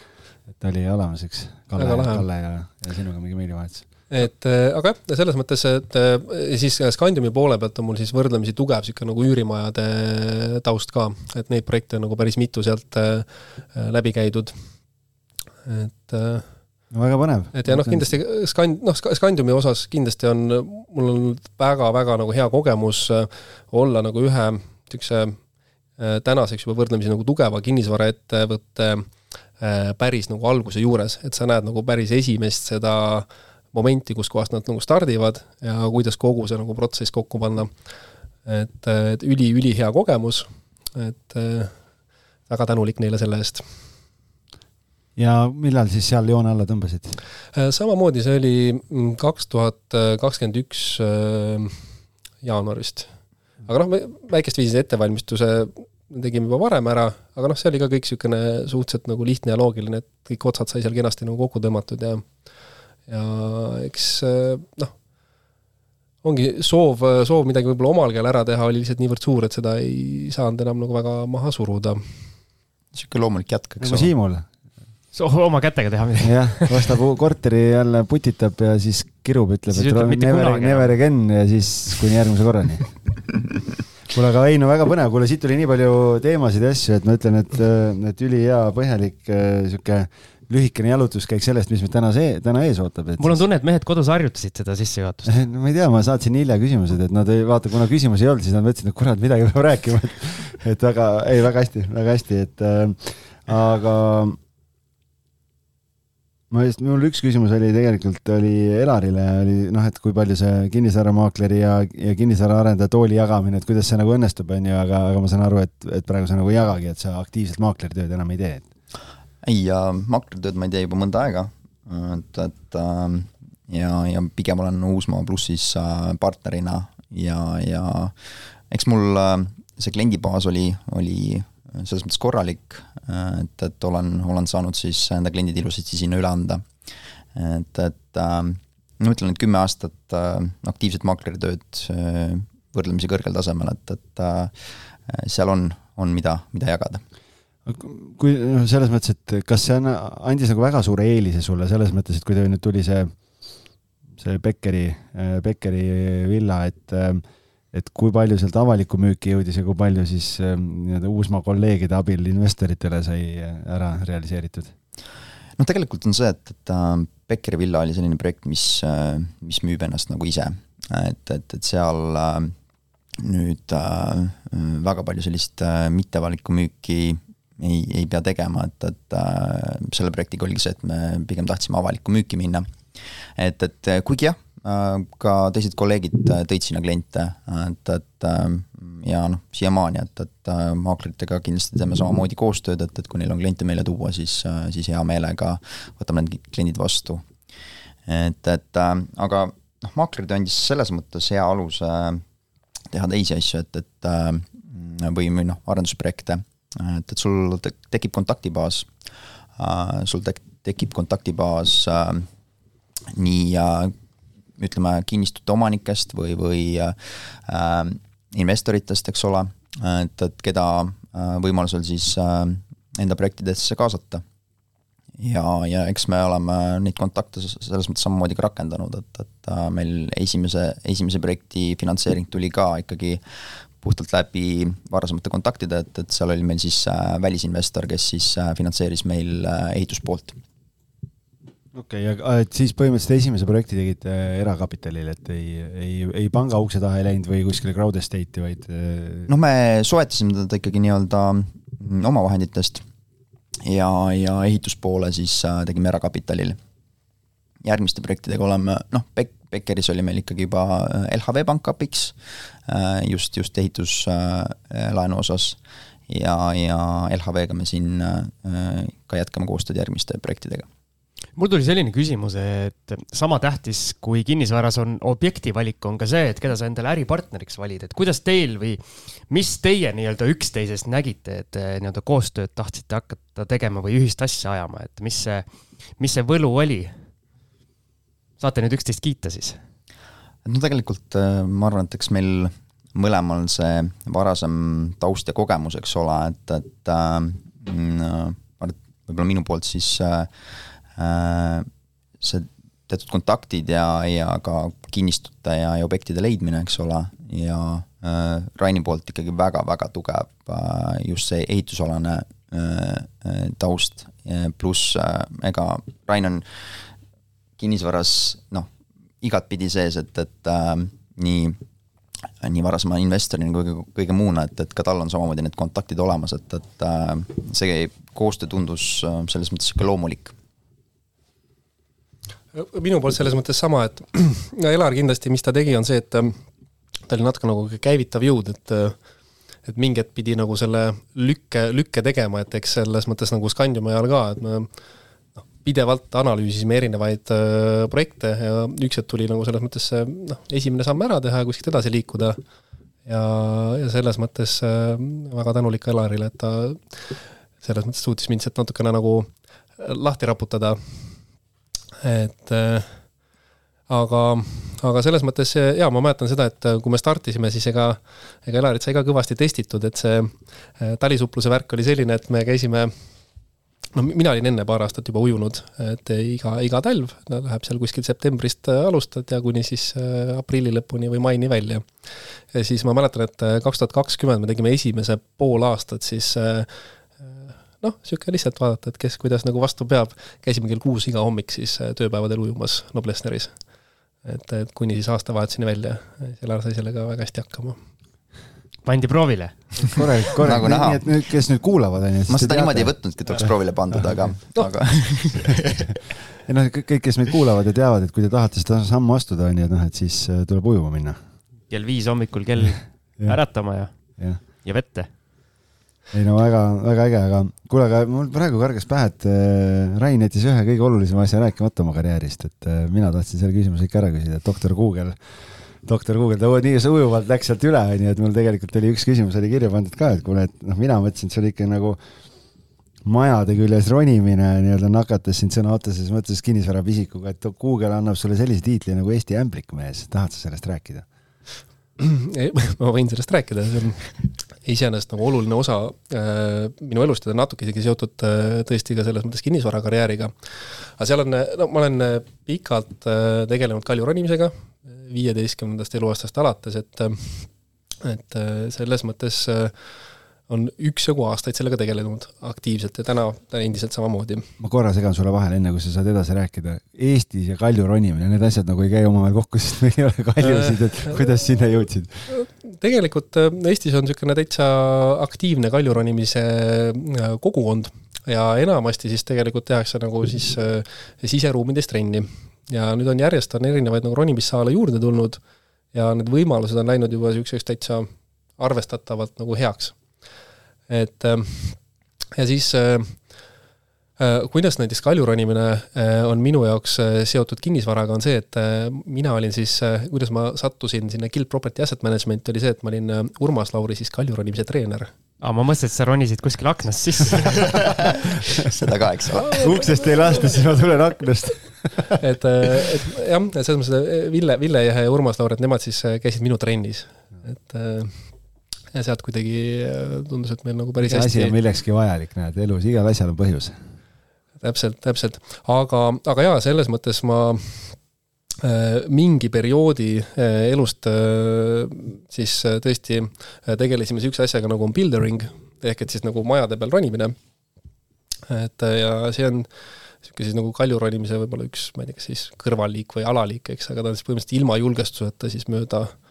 et oli olemas üks Kalle, Kalle ja, ja sinuga mingi meilivahetus. Et äh, aga jah, selles mõttes, et äh, siis Scandiumi poole pealt on mul siis võrdlemisi tugev niisugune nagu üürimajade taust ka, et neid projekte on nagu päris mitu sealt äh, läbi käidud. et äh, väga põnev. et ja noh, kindlasti Skand-, noh, Scandiumi osas kindlasti on, mul on väga-väga nagu hea kogemus äh, olla nagu ühe niisuguse äh, tänaseks juba võrdlemisi nagu tugeva kinnisvaraettevõtte äh, päris nagu alguse juures, et sa näed nagu päris esimest seda momenti, kuskohast nad nagu stardivad ja kuidas kogu see nagu protsess kokku panna. et, et üli-ülihea kogemus, et väga tänulik neile selle eest ja millal siis seal joone alla tõmbasid? Äh, samamoodi, see oli mm, kaks tuhat kakskümmend üks äh, jaanuarist. aga noh, väikest viisi ettevalmistuse tegime juba varem ära, aga noh, see oli ka kõik niisugune suhteliselt nagu lihtne ja loogiline, et kõik otsad sai seal kenasti nagu kokku tõmmatud ja ja eks äh, noh, ongi soov, soov midagi võib-olla omal käel ära teha oli lihtsalt niivõrd suur, et seda ei saanud enam nagu väga maha suruda. niisugune loomulik jätk, eks ole. nagu Siimul oma kätega teha midagi. jah, ostab korteri jälle, putitab ja siis kirub, ütleb, et ütleb, never, never again ja siis kuni järgmise korrani kuule, aga ei no väga põnev, kuule siit tuli nii palju teemasid ja asju, et ma ütlen, et, et ülihea põhjalik äh, sihuke lühikene jalutuskäik sellest, mis meid täna see, täna ees ootab. mul on tunne, et mehed kodus harjutasid seda sissejuhatust no ma ei tea, ma saatsin hilja küsimused, et nad ei vaata, kuna küsimusi ei olnud, siis nad mõtlesid, et kurat, midagi peab rääkima. et väga, ei väga hästi, väga hästi, et äh, aga ma just, mul üks küsimus oli tegelikult oli Elarile oli noh, et kui palju see kinnisvaramaakleri ja, ja kinnisvaraarendaja tooli jagamine, et kuidas see nagu õnnestub, on ju, aga, aga ma saan aru, et, et praegu sa nagu ei jagagi, et sa aktiivselt maakleritööd enam ei tee. ei, maakleritööd ma ei tee juba mõnda aega, et, et ähm, ja, ja pigem olen Uusmaa plussis äh, partnerina ja, ja eks mul äh, see kliendibaas oli, oli selles mõttes korralik, et, et olen, olen saanud siis enda kliendid ilusasti sinna üle anda. et, et äh, ma ütlen, et kümme aastat äh, aktiivset maakleritööd äh, võrdlemisi kõrgel tasemel, et, et seal on, on, mida, mida jagada kui noh, selles mõttes, et kas see on, andis nagu väga suure eelise sulle selles mõttes, et kui teil nüüd tuli see see Beckeri, Beckeri villa, et et kui palju sealt avalikku müüki jõudis ja kui palju siis nii-öelda Uusmaa kolleegide abil investoritele sai ära realiseeritud? noh, tegelikult on see, et, et Beckeri villa oli selline projekt, mis, mis müüb ennast nagu ise. et, et, et seal nüüd äh, väga palju sellist äh, mitteavalikku müüki ei, ei pea tegema, et, et äh, selle projektiga oligi see, et me pigem tahtsime avalikku müüki minna. et, et kuigi jah, Äh, ka teised kolleegid äh, tõid sinna kliente, et, et äh, ja noh, siiamaani, et, et maakleritega kindlasti teeme samamoodi koostööd, et, et kui neil on kliente meile tuua, siis, siis hea meelega võtame need kliendid vastu. et, et aga noh, maaklerid andis selles mõttes hea aluse teha teisi asju, et, et või, või noh, arendusprojekte, et, et sul tekib kontaktibaas, sul tek-, tekib kontaktibaas nii ütleme, kinnistute omanikest või, või äh, investoritest, eks ole, et, et keda äh, võimalusel siis äh, enda projektidesse kaasata. ja, ja eks me oleme neid kontakte selles mõttes samamoodi ka rakendanud, et, et äh, meil esimese, esimese projekti finantseering tuli ka ikkagi puhtalt läbi varasemate kontaktide, et, et seal oli meil siis äh, välisinvestor, kes siis äh, finantseeris meil äh, ehituspoolt okei okay,, aga et siis põhimõtteliselt esimese projekti tegite äh, erakapitalil, et ei, ei, ei panga ukse taha ei läinud või kuskile crowd estate'i, vaid? Noh, me soetasime teda ikkagi nii-öelda mm, omavahenditest ja, ja ehituspoole siis äh, tegime erakapitalil. järgmiste projektidega oleme, noh, Bek-, Beckeris oli meil ikkagi juba LHV pank abiks, just, just ehituslaenu osas ja, ja LHV-ga me siin ka jätkame koostööd järgmiste projektidega mul tuli selline küsimus, et sama tähtis kui kinnisvaras on objekti valik, on ka see, et keda sa endale äripartneriks valid, et kuidas teil või mis teie nii-öelda üksteisest nägite, et nii-öelda koostööd tahtsite hakata tegema või ühist asja ajama, et mis see, mis see võlu oli? saate nüüd üksteist kiita siis? no tegelikult äh, ma arvan, et eks meil mõlemal see varasem taust ja kogemus, eks ole, et, et äh, võib-olla minu poolt siis Äh, see teatud kontaktid ja, ja ka kinnistute ja, ja objektide leidmine, eks ole, ja äh, Raini poolt ikkagi väga-väga tugev äh, just see ehitusalane äh, äh taust, pluss äh, ega Rain on kinnisvaras noh, igatpidi sees, et, et äh, nii nii varasema investorina kui ka kõige muuna, et, et ka tal on samamoodi need kontaktid olemas, et, et äh, see koostöö tundus selles mõttes sihuke loomulik minu poolt selles mõttes sama, et Elar kindlasti, mis ta tegi, on see, et ähm, ta oli natuke nagu käivitav jõud, et äh, et mingi hetk pidi nagu selle lükke, lükke tegema, et eks selles mõttes nagu Scandiumi ajal ka, et me noh, pidevalt analüüsisime erinevaid äh, projekte ja üks hetk tuli nagu selles mõttes see noh, esimene samm ära teha ja kuskilt edasi liikuda. ja, ja selles mõttes äh, väga tänulik Elarile, et ta selles mõttes suutis mind sealt natukene nagu lahti raputada et äh, aga, aga selles mõttes jaa, ma mäletan seda, et kui me startisime, siis ega, ega Elarit sai ka kõvasti testitud, et see äh, talisupluse värk oli selline, et me käisime no mina olin enne paar aastat juba ujunud, et iga, iga talv läheb seal kuskil septembrist äh, alustad ja kuni siis aprilli lõpuni või maini välja. ja siis ma mäletan, et kaks tuhat kakskümmend me tegime esimese pool aastat siis noh, niisugune lihtsalt vaadata, et kes kuidas nagu vastu peab, käisime kell kuus iga hommik siis äh, tööpäevadel ujumas Noblessneris. et, et kuni siis aastavahetuseni välja, Elar sai sellega väga hästi hakkama pandi proovile. korralik, korralik nagu, nii et nüüd, kes nüüd kuulavad, on ju. ma seda niimoodi ei võtnudki, et oleks proovile pandud, aga no., aga ei noh, kõik, kes meid kuulavad ja teavad, et kui te tahate seda sammu astuda, on ju, et noh, et siis äh, tuleb ujuma minna. kell viis hommikul kell äratama ja, ja., ja vette ei no väga, väga äge, aga kuule, aga mul praegu kargas pähe, et äh, Rain jättis ühe kõige olulisema asja rääkimata oma karjäärist, et äh, mina tahtsin selle küsimuse ikka ära küsida, et doktor Google, doktor Google, ta nii ujuvalt läks sealt üle, onju, et mul tegelikult oli üks küsimus oli kirja pandud ka, et kuule, et noh, mina mõtlesin, et see oli ikka nagu majade küljes ronimine nii-öelda nakatas sind sõna otseses mõttes kinnisvarapisikuga, et Google annab sulle sellise tiitli nagu Eesti ämblikmees, tahad sa sellest rääkida? ma võin sellest rääkida, see on iseenesest nagu oluline osa äh, minu elust ja ta on natuke isegi seotud äh, tõesti ka selles mõttes kinnisvarakarjääriga. aga seal on, no ma olen äh, pikalt äh, tegelenud kaljuronimisega, viieteistkümnendast eluaastast alates, et et äh, selles mõttes äh, on üksjagu aastaid sellega tegelenud aktiivselt ja täna endiselt samamoodi. ma korra segan sulle vahele, enne kui sa saad edasi rääkida. Eestis ja kalju ronimine, need asjad nagu ei käi omavahel kokku, sest meil ei ole kaljusid, et kuidas sinna jõudsid? tegelikult äh, Eestis on niisugune täitsa aktiivne kalju ronimise äh, kogukond ja enamasti siis tegelikult tehakse nagu siis äh, siseruumides trenni. ja nüüd on järjest, on erinevaid nagu ronimissaale juurde tulnud ja need võimalused on läinud juba niisuguseks täitsa arvestatavalt nagu heaks et ähm, ja siis äh, äh, kuidas näiteks kaljuronimine äh, on minu jaoks seotud kinnisvaraga, on see, et mina olin siis, kuidas ma sattusin sinna Guild Property Asset Management, oli see, et ma olin Urmas Lauri siis kaljuronimise treener. Aa, ma mõtlesin, et sa ronisid kuskil aknast sisse. Seda ka, eks ole. uksest ei lasta, siis ma tulen aknast. Et, et jah, selles mõttes Ville, Ville ja Urmas Laur, et nemad siis käisid minu trennis, et ja sealt kuidagi äh, tundus, et meil nagu päris hästi asi on millekski vajalik, näed, elus igal asjal on põhjus. täpselt, täpselt, aga, aga jaa, selles mõttes ma äh, mingi perioodi äh, elust siis tõesti tegelesime niisuguse asjaga nagu on buildering, ehk et siis nagu majade peal ronimine. et ja see on niisugune siis nagu kalju ronimise võib-olla üks, ma ei tea, kas siis kõrvalliik või alaliik, eks, aga ta on siis põhimõtteliselt ilma julgestuseta siis mööda äh,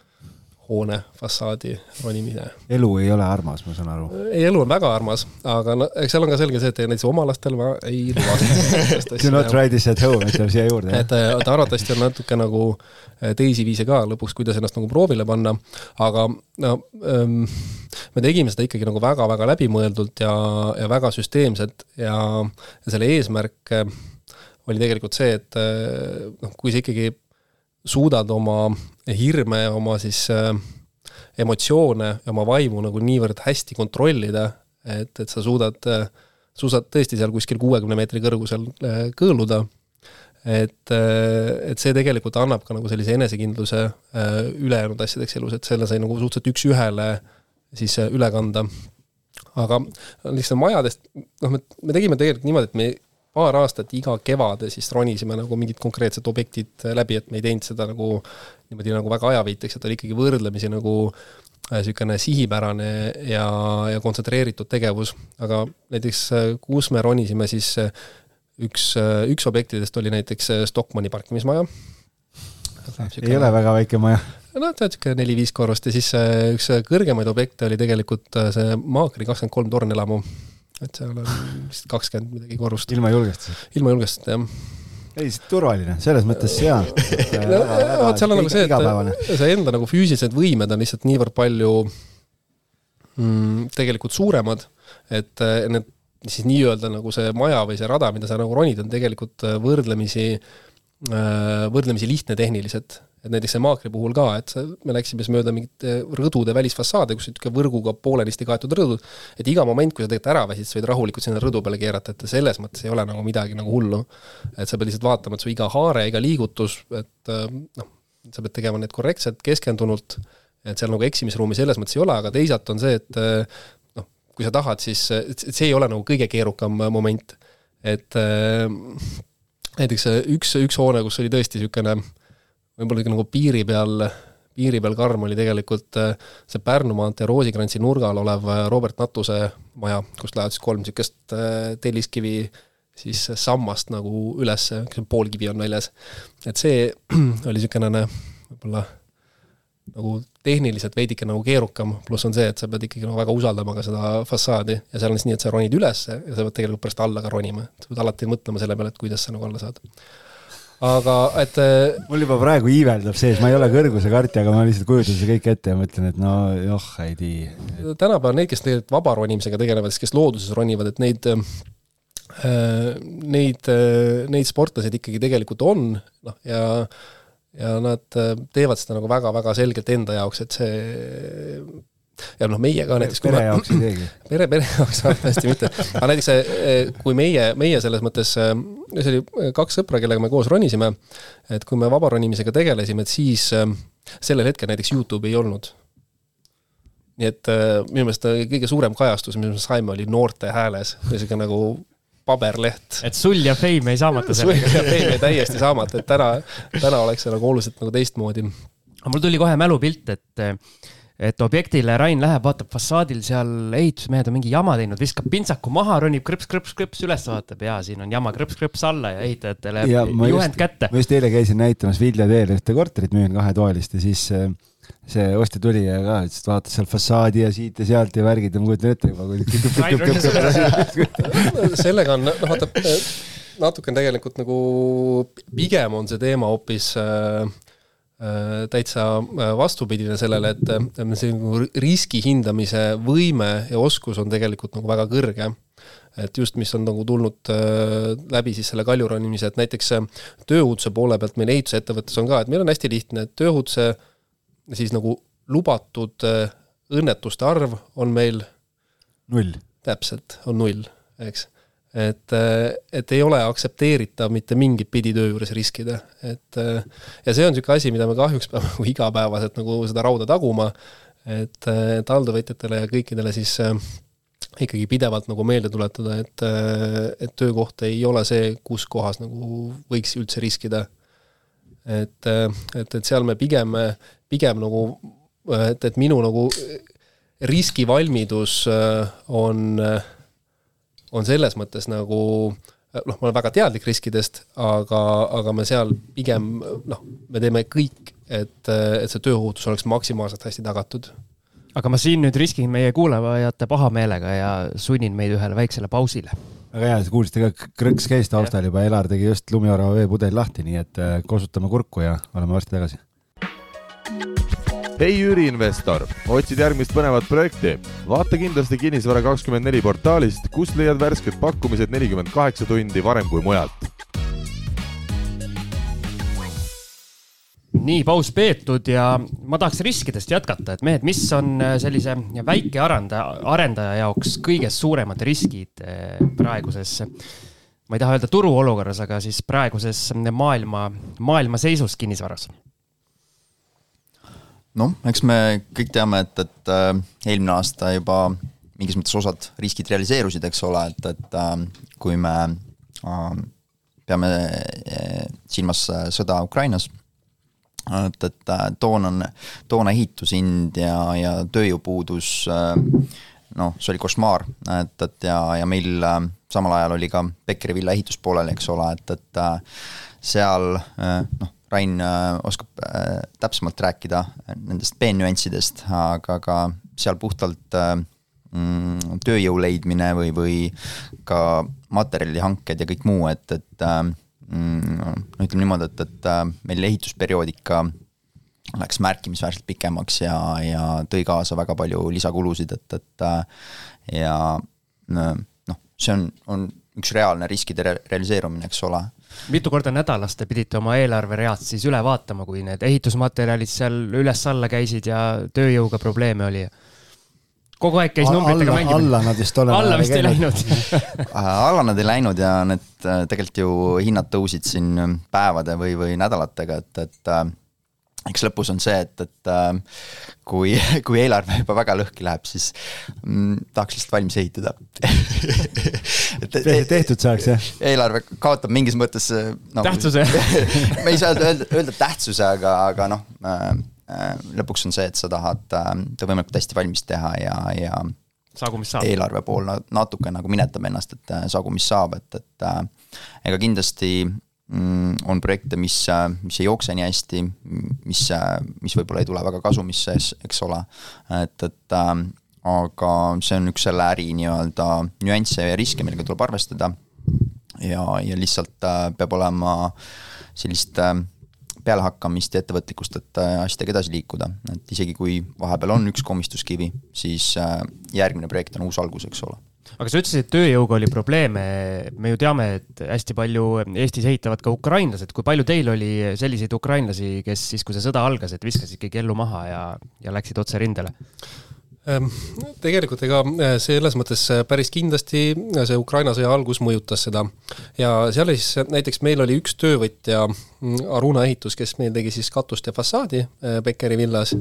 hoone fassaadi ronimine. elu ei ole armas, ma saan aru. ei, elu on väga armas, aga no eks seal on ka selge see, et näiteks oma lastel ma ei luba Do not try this at home, ütleme siia juurde. et ta arvatavasti on natuke nagu äh, teisi viise ka lõpuks, kuidas ennast nagu proovile panna, aga no ähm, me tegime seda ikkagi nagu väga-väga läbimõeldult ja, ja väga süsteemselt ja, ja selle eesmärk äh, oli tegelikult see, et äh, noh, kui sa ikkagi suudad oma hirme oma siis äh, emotsioone ja oma vaimu nagu niivõrd hästi kontrollida, et, et sa suudad äh,, suudad tõesti seal kuskil kuuekümne meetri kõrgusel äh, kõõluda, et et see tegelikult annab ka nagu sellise enesekindluse ülejäänud asjadeks elus, et selle sai nagu suhteliselt üks-ühele siis üle kanda. aga lihtsalt majadest, noh, me, me tegime tegelikult niimoodi, et me paar aastat iga kevade siis ronisime nagu mingid konkreetsed objektid läbi, et me ei teinud seda nagu niimoodi nagu väga ajaviiteks, et oli ikkagi võrdlemisi nagu niisugune äh, sihipärane ja, ja kontsentreeritud tegevus, aga näiteks äh, kus me ronisime, siis äh, üks, üks objektidest oli näiteks Stockmanni parkimismaja. ei ole väga väike maja. No ta on niisugune neli-viis korrust ja siis üks kõrgemaid objekte oli tegelikult see Maakri kakskümmend kolm tornelamu et seal on vist kakskümmend midagi korrust. ilma julgestuseta? ilma julgestuseta, jah ei, turvaline, selles mõttes hea. no vot, seal on nagu see, et see enda nagu füüsilised võimed on lihtsalt niivõrd palju mm, tegelikult suuremad, et need siis nii-öelda nagu see maja või see rada, mida sa nagu ronid, on tegelikult võrdlemisi, võrdlemisi lihtne tehniliselt et näiteks see maakri puhul ka, et me läksime siis mööda mingite rõdude välisfassaade, kus niisugune võrguga poolenisti kaetud rõdud, et iga moment, kui sa tegelikult ära väsid, sa võid rahulikult sinna rõdu peale keerata, et selles mõttes ei ole nagu midagi nagu hullu. et sa pead lihtsalt vaatama, et su iga haare, iga liigutus, et äh, noh, sa pead tegema need korrektselt, keskendunult, et seal nagu eksimisruumi selles mõttes ei ole, aga teisalt on see, et äh, noh, kui sa tahad, siis see ei ole nagu kõige keerukam moment. et äh, näiteks üks, üks hoone, kus oli tõesti niisugune äh, võib-olla nagu piiri peal, piiri peal karm oli tegelikult äh, see Pärnu maantee Roosikrantsi nurgal olev äh, Robert Natuse maja, kust lähevad siis kolm niisugust äh, telliskivi siis sammast nagu üles, poolkivi on väljas. et see oli niisugune võib-olla nagu tehniliselt veidike nagu keerukam, pluss on see, et sa pead ikkagi nagu väga usaldama ka seda fassaadi ja seal on siis nii, et sa ronid üles ja sa pead tegelikult pärast alla ka ronima, et sa pead alati mõtlema selle peale, et kuidas sa nagu alla saad aga et äh, mul juba praegu iiveldab sees, ma ei ole kõrgusekartja, aga ma lihtsalt kujutan seda kõike ette ja mõtlen, et no joh, ei tea. tänapäeval neid, kes tegelikult vaba ronimisega tegelevad, kes looduses ronivad, et neid äh, Neid, äh, neid sportlaseid ikkagi tegelikult on, noh ja ja nad teevad seda nagu väga-väga selgelt enda jaoks, et see ja noh, meie ka näiteks pere jaoks ei teegi? pere, pere jaoks tõesti mitte. aga näiteks eh, kui meie, meie selles mõttes, eh, see oli kaks sõpra, kellega me koos ronisime, et kui me vabaronimisega tegelesime, et siis, eh, sellel hetkel näiteks Youtube'i ei olnud. nii et äh, minu meelest kõige suurem kajastus, mis me saime, oli noorte hääles, niisugune nagu paberleht. et sul ja Fame jäi saamata sul ja Fame jäi täiesti saamata, et täna, täna oleks see nagu oluliselt nagu teistmoodi. aga mul tuli kohe mälupilt, et et objektile Rain läheb, vaatab fassaadil seal ehitusmehed on mingi jama teinud, viskab pintsaku maha, ronib krõps-krõps-krõps üles, vaatab ja siin on jama krõps-krõps alla ja ehitajatele ja juhend just, kätte. ma just eile käisin näitamas Vilja teel ühte korterit, müün kahetoalist ja siis äh, see ostja tuli ja ka ütles, et vaatas seal fassaadi ja siit ja sealt ja värgid ja ma kujutan ette juba kui sellega on, noh vaata, natuke on tegelikult nagu, pigem on see teema hoopis äh, Äh, täitsa äh, vastupidine sellele, et see nagu riski hindamise võime ja oskus on tegelikult nagu väga kõrge. et just, mis on nagu tulnud äh, läbi siis selle kaljuronimise, et näiteks tööohutuse poole pealt meil ehitusettevõttes on ka, et meil on hästi lihtne, et tööohutuse siis nagu lubatud õnnetuste arv on meil null. täpselt, on null, eks et, et ei ole aktsepteeritav mitte mingit pidi töö juures riskida, et ja see on niisugune asi, mida me kahjuks peame nagu igapäevaselt nagu seda rauda taguma, et, et alltöövõtjatele ja kõikidele siis äh, ikkagi pidevalt nagu meelde tuletada, et, et töökoht ei ole see, kus kohas nagu võiks üldse riskida. et, et, et seal me pigem, pigem nagu, et, et minu nagu riskivalmidus on äh, on selles mõttes nagu noh, ma olen väga teadlik riskidest, aga, aga me seal pigem noh, me teeme kõik, et, et see tööohutus oleks maksimaalselt hästi tagatud. aga ma siin nüüd riskin meie kuulajate pahameelega ja sunnin meid ühele väiksele pausile. väga hea, kuulsite ka, krõks käis taustal juba, Elar tegi just lumiorava veepudeli lahti, nii et äh, kosutame kurku ja oleme varsti tagasi hei üüriinvestor, otsid järgmist põnevat projekti? vaata kindlasti Kinnisvara kakskümmend neli portaalist, kust leiad värsked pakkumised nelikümmend kaheksa tundi varem kui mujalt. nii, paus peetud ja ma tahaks riskidest jätkata, et mehed, mis on äh, sellise väike arendaja, jaoks kõige suuremad riskid äh, praeguses ma ei taha öelda turuolukorras, aga siis praeguses maailma, maailma seisus kinnisvaras noh, eks me kõik teame, et, et äh, eelmine aasta juba mingis mõttes osad riskid realiseerusid, eks ole, et, et äh, kui me äh, peame silmas sõda Ukrainas, et, et toonane, toona ehitushind ja, ja tööjõupuudus noh, see oli košmaar, et, et ja, ja meil samal ajal oli ka Beckeri villa ehitus pooleli, eks ole, et, et seal noh, Rain äh, oskab äh, täpsemalt rääkida nendest peenüanssidest, aga ka seal puhtalt äh, mm, tööjõu leidmine või, või ka materjalihanked ja kõik muu, et, et mm, no ütleme niimoodi, et, et meil ehitusperiood ikka läks märkimisväärselt pikemaks ja, ja tõi kaasa väga palju lisakulusid, et, et ja noh, see on, on üks reaalne riskide re realiseerumine, eks ole mitu korda nädalas te pidite oma eelarveread siis üle vaatama, kui need ehitusmaterjalid seal üles-alla käisid ja tööjõuga probleeme oli? kogu aeg käis numbritega mängimine? alla nad vist olema alla vist ei läinud alla nad ei läinud ja need äh, tegelikult ju hinnad tõusid siin päevade või, või nädalatega, et, et äh, eks lõpus on see, et, et äh, kui, kui eelarve juba väga lõhki läheb, siis mm, tahaks lihtsalt valmis ehitada et tehtud saaks, jah? eelarve kaotab mingis mõttes no, tähtsuse me ei saa öelda, öelda tähtsuse, aga, aga noh äh, äh,, lõpuks on see, et sa tahad äh, ta võimalikult hästi valmis teha ja, ja saagu mis saab. eelarve pool natuke nagu minetab ennast, et äh, saagu mis saab, et, et äh, ega kindlasti on projekte, mis, mis ei jookse nii hästi, mis, mis võib-olla ei tule väga kasumisse, eks ole, et, et äh, aga see on üks selle äri nii-öelda nüansse ja riske, millega tuleb arvestada. ja, ja lihtsalt äh, peab olema sellist äh, pealehakkamist ja ettevõtlikkust, et äh, asjadega edasi liikuda, et isegi kui vahepeal on üks komistuskivi, siis äh, järgmine projekt on uus algus, eks ole aga sa ütlesid, et tööjõuga oli probleeme, me ju teame, et hästi palju Eestis ehitavad ka ukrainlased, kui palju teil oli selliseid ukrainlasi, kes siis, kui see sõda algas, et viskasid kõik ellu maha ja, ja läksid otse rindele? Ehm, tegelikult ega äh, selles mõttes äh, päris kindlasti äh, see Ukraina sõja algus mõjutas seda. ja seal siis näiteks meil oli üks töövõtja, mm, Aruna ehitus, kes meil tegi siis katust ja fassaadi Beckeri villas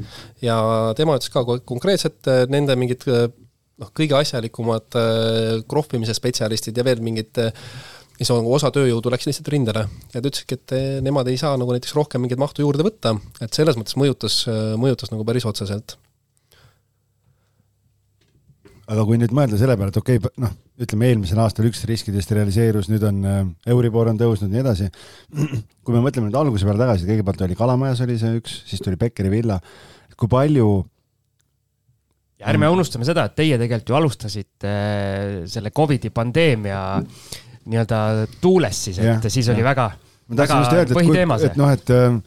ja tema ütles ka konkreetselt nende mingid noh, kõige asjalikumad krohvimise spetsialistid ja veel mingid siis osa tööjõudu läks lihtsalt rindele. Ja ta ütleski, et nemad ei saa nagu näiteks rohkem mingit mahtu juurde võtta, et selles mõttes mõjutas, mõjutas nagu päris otseselt. Aga kui nüüd mõelda selle peale, et okei okay,, noh, ütleme eelmisel aastal üks riskidest realiseerus, nüüd on äh, Euribor on tõusnud ja nii edasi. kui me mõtleme nüüd alguse peale tagasi, kõigepealt oli Kalamajas oli see üks, siis tuli Beckeri villa, kui palju ja ärme unustame seda, et teie tegelikult ju alustasite äh, selle Covidi pandeemia nii-öelda tuules siis, et ja, siis ja. oli väga, väga põhiteema see. et noh, et äh,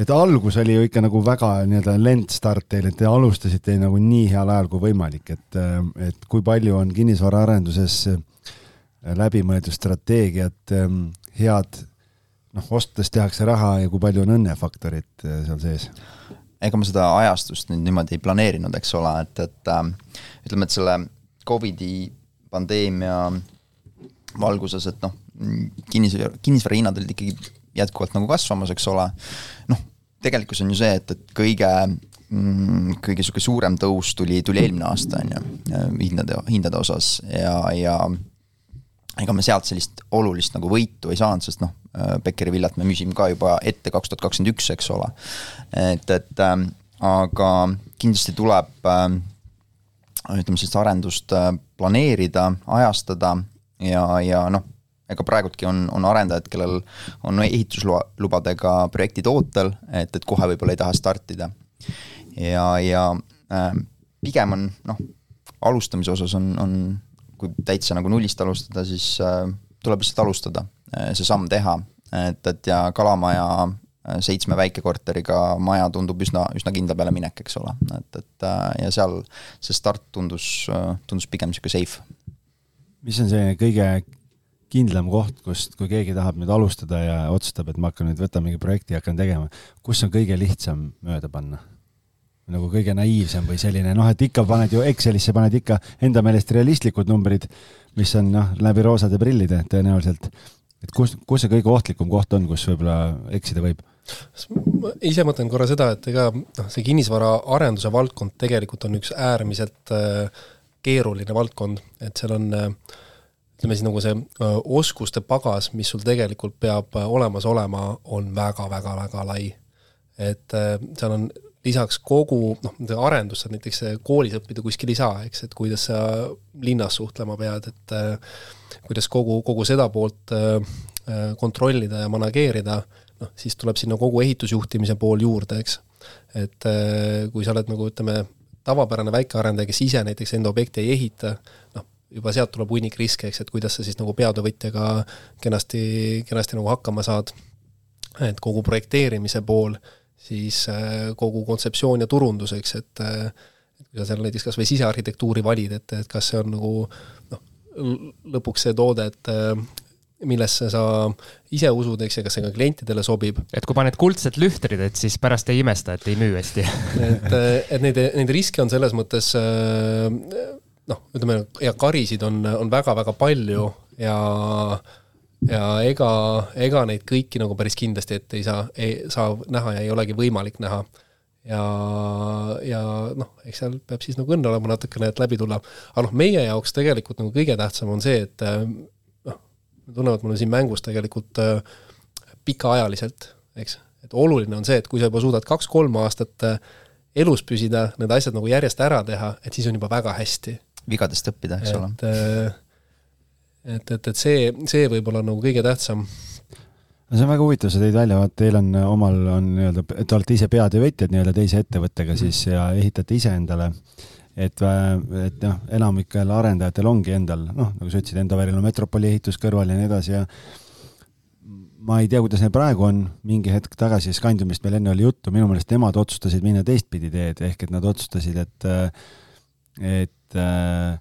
et algus oli ju ikka nagu väga nii-öelda lendstart teil, et te alustasite nagu nii heal ajal kui võimalik, et, et kui palju on kinnisvaraarenduses läbimõeldud strateegiat, head, noh, ostes tehakse raha ja kui palju on õnnefaktorit äh, seal sees? Ega ma seda ajastust nüüd niimoodi ei planeerinud, eks ole, et, et äh, ütleme, et selle Covidi pandeemia valguses, et noh, kinnisvara, kinnisvara hinnad olid ikkagi jätkuvalt nagu kasvamas, eks ole. noh, tegelikkus on ju see, et, et kõige mm, kõige sihuke suurem tõus tuli, tuli eelmine aasta, on ju, hindade, hindade osas ja, ja ega me sealt sellist olulist nagu võitu ei saanud, sest noh, Beckeri villat me müüsime ka juba ette kaks tuhat kakskümmend üks, eks ole. et, et äh, aga kindlasti tuleb äh, ütleme sellist arendust äh, planeerida, ajastada ja, ja noh ega praegudki on, on arendajad, kellel on ehituslubadega projektid ootel, et, et kohe võib-olla ei taha startida. ja, ja äh, pigem on noh, alustamise osas on, on, kui täitsa nagu nullist alustada, siis äh, tuleb lihtsalt alustada äh,, see samm teha, et, et ja Kalamaja äh, seitsme väikekorteriga maja tundub üsna, üsna kindla peale minek, eks ole, et, et ja seal see start tundus, tundus pigem niisugune safe. mis on see kõige kindlam koht, kust, kui keegi tahab nüüd alustada ja otsustab, et ma hakkan nüüd, võtan mingi projekti ja hakkan tegema, kus on kõige lihtsam mööda panna? Nagu kõige naiivsem või selline noh, et ikka paned ju Excelisse paned ikka enda meelest realistlikud numbrid, mis on noh, läbi roosade prillide tõenäoliselt. et kus, kus see kõige ohtlikum koht on, kus võib-olla eksida võib? ise mõtlen korra seda, et ega noh, see kinnisvaraarenduse valdkond tegelikult on üks äärmiselt äh, keeruline valdkond, et seal on äh, ütleme siis nagu see oskuste pagas, mis sul tegelikult peab olemas olema, on väga-väga-väga lai. et seal on lisaks kogu noh, arendust saad näiteks koolis õppida kuskil ei saa, eks, et kuidas sa linnas suhtlema pead, et kuidas kogu, kogu seda poolt kontrollida ja manageerida, noh, siis tuleb sinna kogu ehitusjuhtimise pool juurde, eks. et kui sa oled nagu ütleme, tavapärane väikearendaja, kes ise näiteks enda objekti ei ehita, noh, juba sealt tuleb hunnik riske, eks, et kuidas sa siis nagu peatöövõtjaga kenasti, kenasti nagu hakkama saad. et kogu projekteerimise pool, siis äh, kogu kontseptsioon ja turundus, eks, et äh, kui sa seal näiteks kas või sisearhitektuuri valid, et, et kas see on nagu noh, lõpuks see toode, et äh, millesse sa ise usud, eks, ja kas see ka klientidele sobib. et kui paned kuldsed lühtrid, et siis pärast ei imesta, et ei müü hästi et, et neid, neid riske on selles mõttes äh, noh, ütleme ja karisid on, on väga-väga palju ja ja ega, ega neid kõiki nagu päris kindlasti ette ei saa, ei saa näha ja ei olegi võimalik näha. ja, ja noh, eks seal peab siis nagu õnne olema natukene, et läbi tulla. aga noh, meie jaoks tegelikult nagu kõige tähtsam on see, et noh, tunnevad, mul on siin mängus tegelikult äh, pikaajaliselt, eks, et oluline on see, et kui sa juba suudad kaks-kolm aastat äh, elus püsida, need asjad nagu järjest ära teha, et siis on juba väga hästi vigadest õppida, eks ole. Et, et, et see, see võib-olla nagu kõige tähtsam. No see on väga huvitav, sa tõid välja, vaat teil on omal, on nii-öelda, te olete ise peatöövõtjad nii-öelda teise ettevõttega siis ja ehitate iseendale. et, et noh, enamikel arendajatel ongi endal, noh, nagu sa ütlesid, Endoveril on metropoli ehitus kõrval ja nii edasi ja ma ei tea, kuidas neil praegu on, mingi hetk tagasi Scandiumist meil enne oli juttu, minu meelest nemad otsustasid minna teistpidi teed, ehk et nad otsustasid, et et et äh,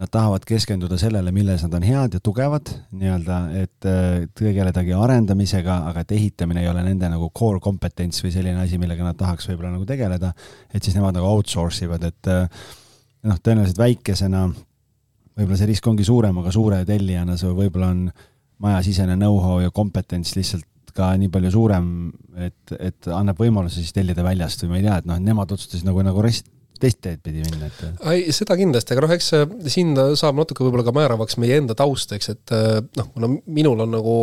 nad tahavad keskenduda sellele, milles nad on head ja tugevad nii-öelda, et äh, tegeledagi arendamisega, aga et ehitamine ei ole nende nagu core kompetents või selline asi, millega nad tahaks võib-olla nagu tegeleda, et siis nemad nagu outsource ivad, et äh, noh, tõenäoliselt väikesena võib-olla see risk ongi suurem, aga suure tellijana see võib-olla on majasisene know-how ja kompetents lihtsalt ka nii palju suurem, et, et annab võimaluse siis tellida väljast või ma ei tea, et noh, nemad otsustasid nagu, nagu rest, teist teed pidi minna, et. ei, seda kindlasti, aga noh, eks siin saab natuke võib-olla ka määravaks meie enda taust, eks, et noh, kuna minul on nagu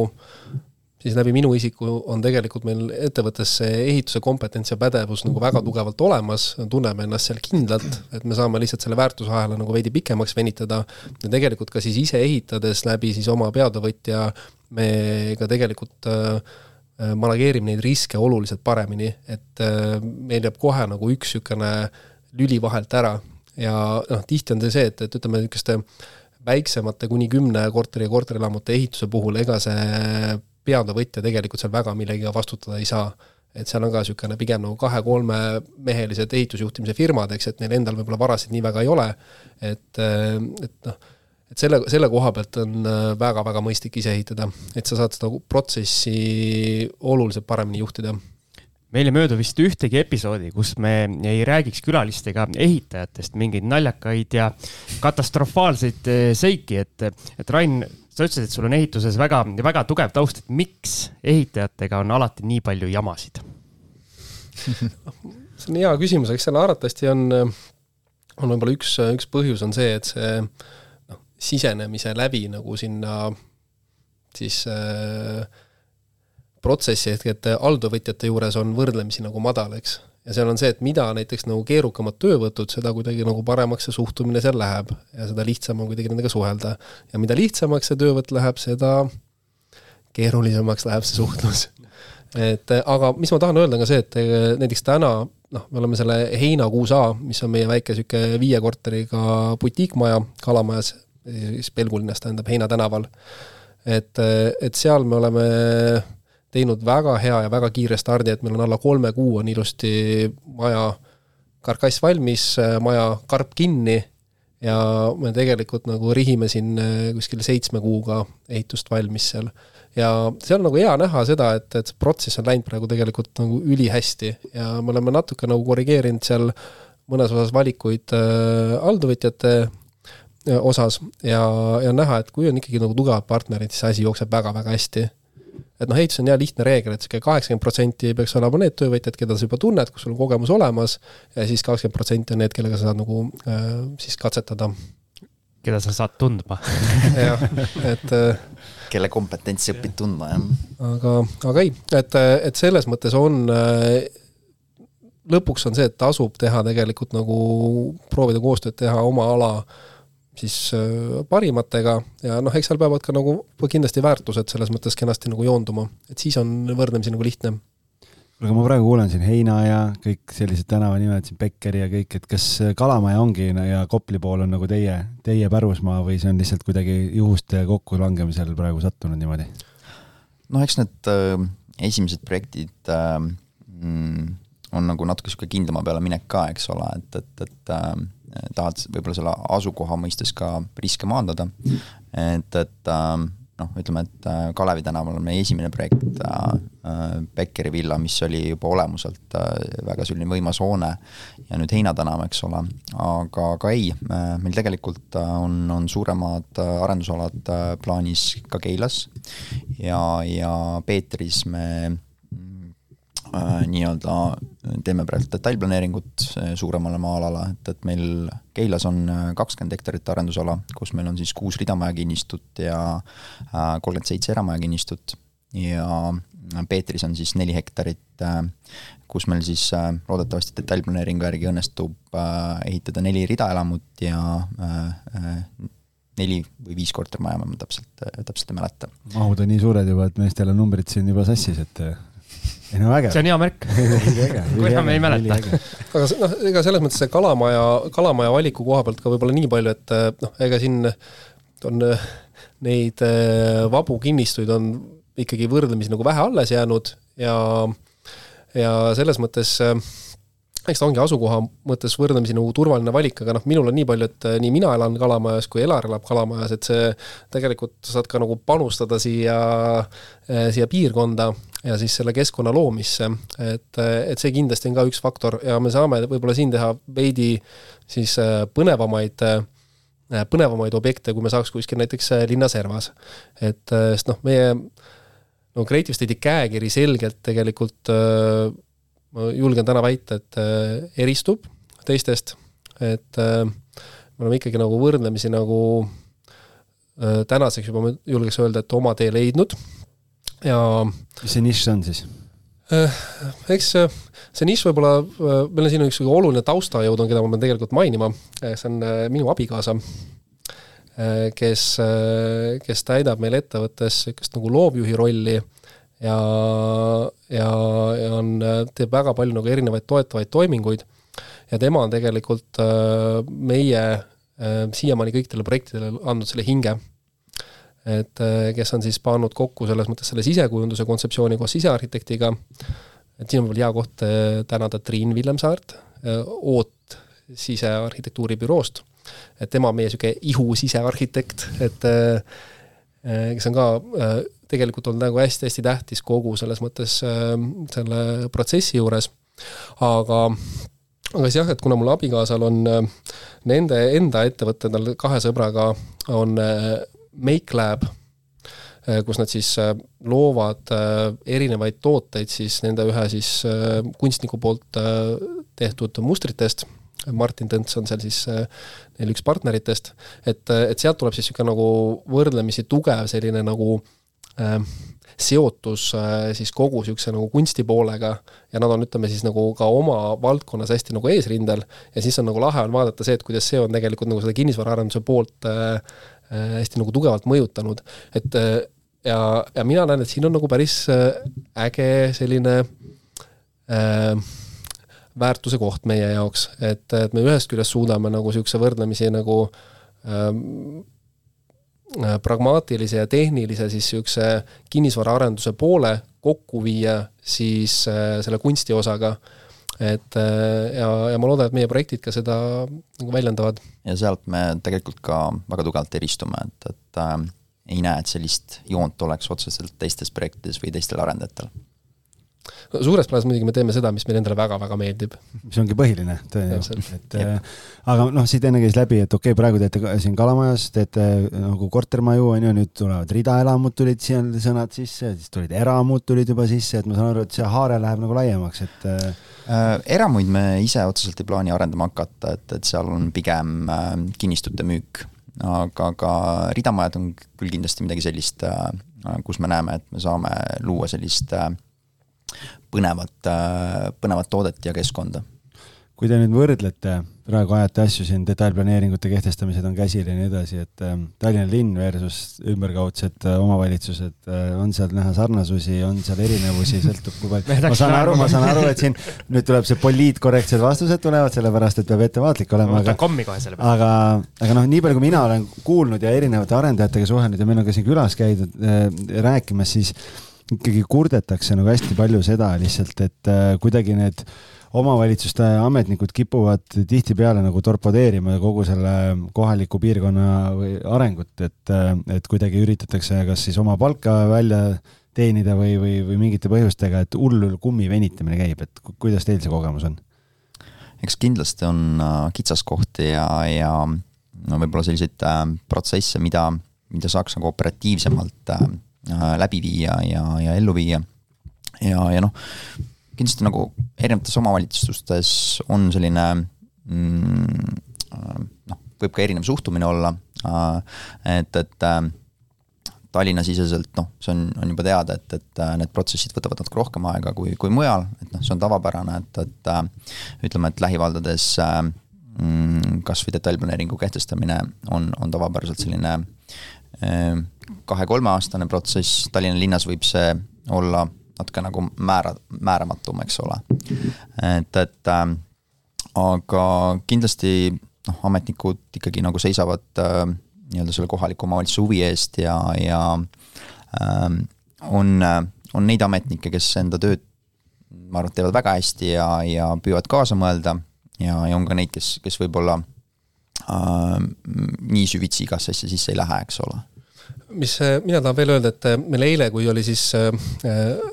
siis läbi minu isiku on tegelikult meil ettevõttes see ehituse kompetents ja pädevus nagu väga tugevalt olemas, tunneme ennast seal kindlalt, et me saame lihtsalt selle väärtusahela nagu veidi pikemaks venitada ja tegelikult ka siis ise ehitades läbi siis oma peatöövõtja me ka tegelikult äh, manageerime neid riske oluliselt paremini, et äh, meil jääb kohe nagu üks niisugune lüli vahelt ära. Ja noh, tihti on see et, et ütleme, niisuguste väiksemate kuni kümne korteri ja korterelamute ehituse puhul, ega see peatöövõtja tegelikult seal väga millegagi vastutada ei saa. et seal on ka niisugune pigem nagu kahe-kolmemehelised ehitusjuhtimise firmad, eks, et neil endal võib-olla varasid nii väga ei ole, et, et noh, et selle, selle koha pealt on väga-väga mõistlik ise ehitada, et sa saad seda protsessi oluliselt paremini juhtida meil ei möödu vist ühtegi episoodi, kus me ei räägiks külalistega ehitajatest mingeid naljakaid ja katastrofaalseid eh, seiki, et, et Rain, sa ütlesid, et sul on ehituses väga, väga tugev taust, et miks ehitajatega on alati nii palju jamasid? See on hea küsimus, eks seal arvatavasti on, on võib-olla üks, üks põhjus on see, et see noh, sisenemise läbi nagu sinna siis äh, protsessi ehk et alltöövõtjate juures on võrdlemisi nagu madal, eks. ja seal on see, et mida näiteks nagu keerukamad töövõtud, seda kuidagi nagu paremaks see suhtumine seal läheb ja seda lihtsam on kuidagi nendega suhelda. ja mida lihtsamaks see töövõtt läheb, seda keerulisemaks läheb see suhtlus. et aga mis ma tahan öelda, on ka see, et näiteks täna noh, me oleme selle Heinakuus A, mis on meie väike niisugune viie korteriga butiikmaja Kalamajas, siis Pelgulinnas tähendab Heina tänaval. et, et seal me oleme teinud väga hea ja väga kiire stardi, et meil on alla kolme kuu on ilusti maja karkass valmis, maja karp kinni ja me tegelikult nagu rihime siin eh, kuskil seitsme kuuga ehitust valmis seal. ja seal on nagu hea näha seda, et, et see protsess on läinud praegu tegelikult nagu ülihästi ja me oleme natuke nagu korrigeerinud seal mõnes osas valikuid äh, alltöövõtjate äh, osas ja, ja näha, et kui on ikkagi nagu tugevad partnerid, siis asi jookseb väga-väga hästi et noh, ehitus on hea lihtne reegel, et sihuke kaheksakümmend protsenti peaks olema need töövõtjad, keda sa juba tunned, kus sul on kogemus olemas, ja siis kakskümmend protsenti on need, kellega sa saad nagu äh, siis katsetada. keda sa saad tundma jah, et äh, kelle kompetentsi õpid tundma, jah. aga, aga ei, et, et selles mõttes on äh, lõpuks on see, et tasub teha tegelikult nagu, proovida koostööd teha oma ala äh, siis äh, parimatega ja noh, eks seal peavad ka nagu kindlasti väärtused selles mõttes kenasti nagu joonduma, et siis on võrdlemisi nagu lihtne. kuule, aga ma praegu kuulen siin Heina ja kõik sellised tänavanimed siin, Bekkeri ja kõik, et kas Kalamaja ongi ja Kopli pool on nagu teie, teie pärusmaa või see on lihtsalt kuidagi juhuste kokkulangemisel praegu sattunud niimoodi? noh, eks need äh, esimesed projektid äh, mm, on nagu natuke niisugune kindlama peale minek ka, eks ole, et, et, et äh, tahad võib-olla selle asukoha mõistes ka riske maandada. et, et ähm, noh, ütleme, et äh, Kalevi tänaval on meie esimene projekt äh, äh,, Beckeri villa, mis oli juba olemuselt äh, väga selline võimas hoone ja nüüd Heina tänav, eks ole, aga ka ei äh,, meil tegelikult äh, on, on suuremad arendusalad plaanis ka Keilas ja, ja Peetris me nii-öelda teeme praegu detailplaneeringut äh, suuremale maa-alale, et, et meil Keilas on äh, kakskümmend hektarit arendusala, kus meil on siis kuus ridamaja kinnistut ja äh, kolmkümmend seitse eramaja kinnistut ja Peetris on siis neli hektarit, kus meil siis loodetavasti detailplaneeringu järgi õnnestub ehitada neli ridaelamut ja neli või viis kortermaja, ma täpselt, täpselt ei mäleta. mahud on nii suured juba, et meestel on numbrid siin juba sassis, et ei no vägev. see on hea märk kuidas me ei mäleta. aga noh, ega selles mõttes see kalamaja, kalamaja valiku koha pealt ka võib-olla nii palju, et eh, noh, ega siin on eh, neid eh, vabu kinnistuid on ikkagi võrdlemisi nagu vähe alles jäänud ja, ja selles mõttes eks ta ongi asukoha mõttes võrdlemisi nagu turvaline valik, aga noh, minul on nii palju, et nii mina elan Kalamajas kui Elar elab Kalamajas, et see tegelikult saad ka nagu panustada siia, siia piirkonda ja siis selle keskkonna loomisse, et, et see kindlasti on ka üks faktor ja me saame võib-olla siin teha veidi siis põnevamaid põnevamaid objekte, kui me saaks kuskil näiteks linna servas. et sest noh, meie no Creative State'i käekiri selgelt tegelikult ma julgen täna väita, et äh, eristub teistest, et äh, me oleme ikkagi nagu võrdlemisi nagu äh, tänaseks juba ma julgeks öelda, et oma tee leidnud ja mis see nišš on siis? eks see nišš võib-olla, meil on siin üks oluline taustajõud on, keda ma pean tegelikult mainima, see on minu abikaasa, kes, kes täidab meil ettevõttes niisugust nagu loovjuhi rolli ja, ja, ja on, teeb väga palju nagu erinevaid toetavaid toiminguid. Ja tema on tegelikult äh, meie äh, siiamaani kõikidele projektidele andnud selle hinge. et äh, kes on siis pannud kokku selles mõttes selle sisekujunduse kontseptsiooni koos sisearhitektiga, et siin on veel hea koht tänada Triin Villemsaart, Oot sisearhitektuuribüroost, et tema on meie niisugune ihu sisearhitekt, et kes on ka tegelikult olnud nagu hästi-hästi tähtis kogu selles mõttes äh, selle protsessi juures, aga aga siis jah, et kuna mul abikaasal on äh, nende enda ettevõte, tal kahe sõbraga on äh, Make Lab, äh, kus nad siis loovad erinevaid tooteid siis nende ühe siis kunstniku poolt tehtud mustritest. Martin Tõnts on seal siis neil üks partneritest, et, et sealt tuleb siis niisugune nagu võrdlemisi tugev selline nagu Äh, seotus äh, siis kogu niisuguse nagu kunsti poolega ja nad on, ütleme siis nagu ka oma valdkonnas hästi nagu eesrindel ja siis on nagu lahe on vaadata see, et kuidas see on tegelikult nagu seda kinnisvaraarenduse poolt äh, äh, hästi nagu tugevalt mõjutanud, et ja, ja mina näen, et siin on nagu päris äge selline äh, väärtuse koht meie jaoks, et, et me ühest küljest suudame nagu niisuguse võrdlemisi nagu ähm, Äh, pragmaatilise ja tehnilise siis niisuguse kinnisvaraarenduse poole kokku viia siis äh, selle kunsti osaga. et äh, ja, ja ma loodan, et meie projektid ka seda nagu väljendavad. ja sealt me tegelikult ka väga tugevalt eristume, et, et äh, ei näe, et sellist joont oleks otseselt teistes projektides või teistel arendajatel no suures plaanis muidugi me teeme seda, mis meile endale väga-väga meeldib. mis ongi põhiline, et äh, aga noh, siit enne käis läbi, et okei okay,, praegu teete siin Kalamajas, teete nagu kortermaju, on ju, nüüd tulevad ridaelamud tulid siia sõnad sisse, siis tulid eramud tulid juba sisse, et ma saan aru, et see haare läheb nagu laiemaks, et äh, äh eramuid me ise otseselt ei plaani arendama hakata, et, et seal on pigem äh, kinnistute müük, aga ka ridamajad on küll kindlasti midagi sellist äh,, kus me näeme, et me saame luua sellist äh, põnevat, äh, põnevat toodet ja keskkonda. kui te nüüd võrdlete, praegu ajate asju siin, detailplaneeringute kehtestamised on käsil ja nii edasi, et äh, Tallinna linn versus ümberkaudsed äh, omavalitsused, on seal näha sarnasusi, on seal erinevusi, sõltub kui palju ma saan aru, ma saan aru, et siin nüüd tuleb see poliitkorrektsed vastused tulevad, sellepärast et peab ettevaatlik olema, aga kommi kohe selle peale. aga, aga noh, nii palju, kui mina olen kuulnud ja erinevate arendajatega suhelnud ja meil on ka siin külas käidud äh, rääkimas, siis ikkagi kurdetakse nagu hästi palju seda lihtsalt, et äh, kuidagi need omavalitsuste ametnikud kipuvad tihtipeale nagu torpedeerima kogu selle kohaliku piirkonna arengut, et, äh, et kuidagi üritatakse kas siis oma palka välja teenida või, või, või mingite põhjustega, et hullul kummi venitamine käib, et kuidas teil see kogemus on? eks kindlasti on äh, kitsaskohti ja, ja no võib-olla selliseid protsesse, mida, mida saaks nagu operatiivsemalt läbi viia ja, ja ellu viia. ja, ja noh, kindlasti nagu erinevates omavalitsustes on selline mm, äh, noh, võib ka erinev suhtumine olla, äh, et, et Tallinna-siseselt noh, see on, on juba teada, et, et need protsessid võtavad natuke rohkem aega kui, kui mujal, et noh, see on tavapärane, et, et ütleme, et lähivaldades mm, kas või detailplaneeringu kehtestamine on, on tavapäraselt selline kahe-kolmeaastane protsess, Tallinna linnas võib see olla natuke nagu määra, määramatum, eks ole. et, et äh, aga kindlasti noh, ametnikud ikkagi nagu seisavad äh, nii-öelda selle kohaliku omavalitsuse huvi eest ja, ja äh, on, on neid ametnikke, kes enda tööd ma arvan, teevad väga hästi ja, ja püüavad kaasa mõelda ja, ja on ka neid, kes, kes võib-olla äh, nii süvitsi igasse asja sisse ei lähe, eks ole. Mis mina tahan veel öelda, et meil eile, kui oli siis äh,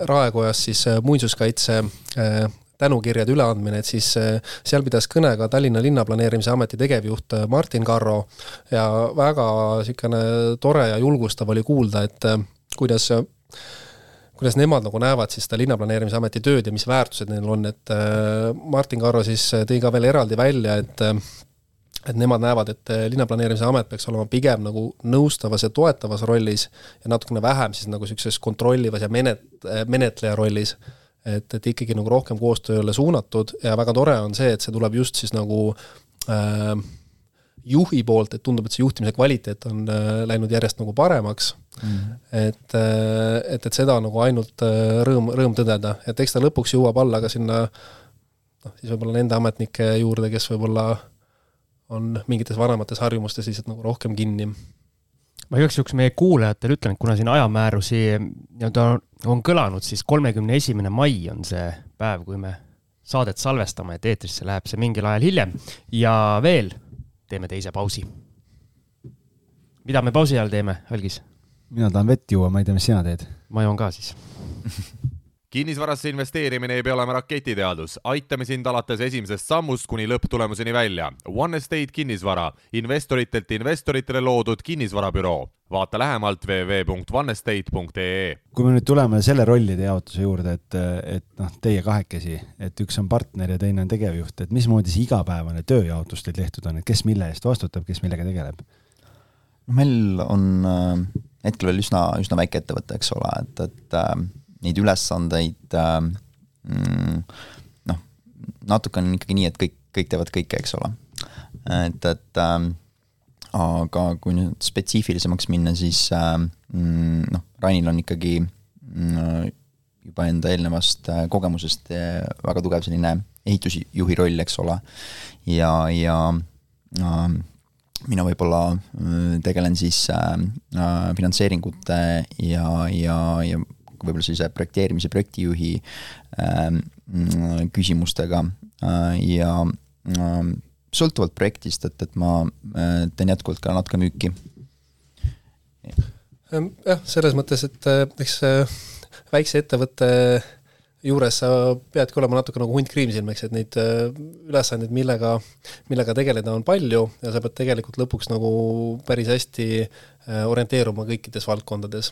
Raekojas siis muinsuskaitse äh, tänukirjade üleandmine, et siis äh, seal pidas kõne ka Tallinna Linnaplaneerimise Ameti tegevjuht Martin Karro. Ja väga niisugune tore ja julgustav oli kuulda, et kuidas kuidas nemad nagu näevad siis seda linnaplaneerimise ameti tööd ja mis väärtused neil on, et äh, Martin Karro siis tõi ka veel eraldi välja, et äh, et nemad näevad, et äh, linnaplaneerimise amet peaks olema pigem nagu nõustavas ja toetavas rollis ja natukene vähem siis nagu niisuguses kontrollivas ja menet-, menetleja rollis. et, et ikkagi nagu rohkem koostööle suunatud ja väga tore on see, et see tuleb just siis nagu äh, juhi poolt, et tundub, et see juhtimise kvaliteet on äh, läinud järjest nagu paremaks mm. -hmm. et, äh, et, et seda nagu ainult äh, rõõm, rõõm tõdeda, et eks ta lõpuks jõuab alla ka sinna noh, siis võib-olla nende ametnike juurde, kes võib-olla on mingites vanemates harjumustes lihtsalt nagu rohkem kinni. ma igaks juhuks meie kuulajatele ütlen, et kuna siin ajamäärusi nii-öelda on kõlanud, siis kolmekümne esimene mai on see päev, kui me saadet salvestame, et eetrisse läheb see mingil ajal hiljem ja veel teeme teise pausi. mida me pausi ajal teeme, Algis? mina tahan vett juua, ma ei tea, mis sina teed. ma joon ka siis kinnisvarasse investeerimine ei pea olema raketiteadus, aitame sind alates esimesest sammust kuni lõpptulemuseni välja. One Estate kinnisvara, investoritelt investoritele loodud kinnisvarabüroo. vaata lähemalt www.onestate.ee. kui me nüüd tuleme selle rollide jaotuse juurde, et, et noh, teie kahekesi, et üks on partner ja teine on tegevjuht, et mismoodi see igapäevane tööjaotus teil tehtud on, et kes mille eest vastutab, kes millega tegeleb? meil on äh, hetkel veel üsna, üsna väike ettevõte, eks ole, et, et äh, neid ülesandeid äh, mm, noh, natuke on ikkagi nii, et kõik, kõik teevad kõike, eks ole. et, et äh, aga kui nüüd spetsiifilisemaks minna, siis äh, mm, noh, Rainil on ikkagi mm, juba enda eelnevast äh, kogemusest äh, väga tugev selline ehitusjuhi roll, eks ole, ja, ja äh, mina võib-olla äh, tegelen siis äh, finantseeringute ja, ja, ja võib-olla sellise projekteerimise, projektijuhi äh, küsimustega äh, ja äh, sõltuvalt projektist, et, et ma äh, teen jätkuvalt ka natuke müüki. jah, selles mõttes, et äh, eks väikse ettevõtte juures sa peadki olema natuke nagu hunt kriimsilm, eks, et neid ülesandeid, millega, millega tegeleda, on palju ja sa pead tegelikult lõpuks nagu päris hästi orienteeruma kõikides valdkondades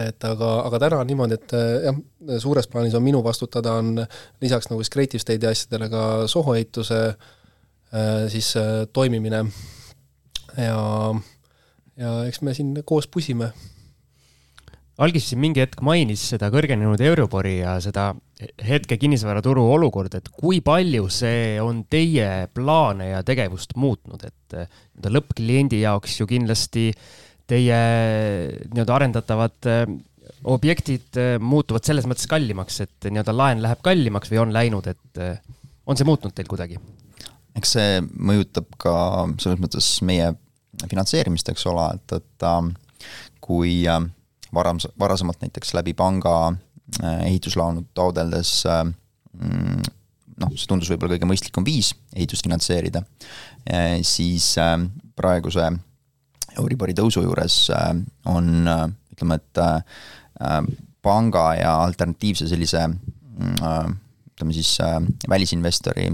et aga, aga täna on niimoodi, et eh, jah, suures plaanis on minu vastutada, on lisaks nagu siis Creative State'i asjadele ka Soho ehituse eh, siis eh, toimimine ja, ja eks me siin koos pusime. algis siin mingi hetk mainis seda kõrgenenud Euribori ja seda hetke kinnisvaraturu olukorda, et kui palju see on teie plaane ja tegevust muutnud, et nii-öelda lõppkliendi jaoks ju kindlasti äh, teie nii-öelda arendatavad äh, objektid äh, muutuvad selles mõttes kallimaks, et nii-öelda laen läheb kallimaks või on läinud, et äh, on see muutnud teil kuidagi? eks see mõjutab ka selles mõttes meie finantseerimist, eks ole, et, et kui varem, varasemalt näiteks läbi panga ehituslaenu taodeldes mm, noh, see tundus võib-olla kõige mõistlikum viis ehitust finantseerida, siis praeguse Euribori tõusu juures äh, on äh, ütleme, et äh, panga ja alternatiivse sellise mm, ütleme siis välisinvestori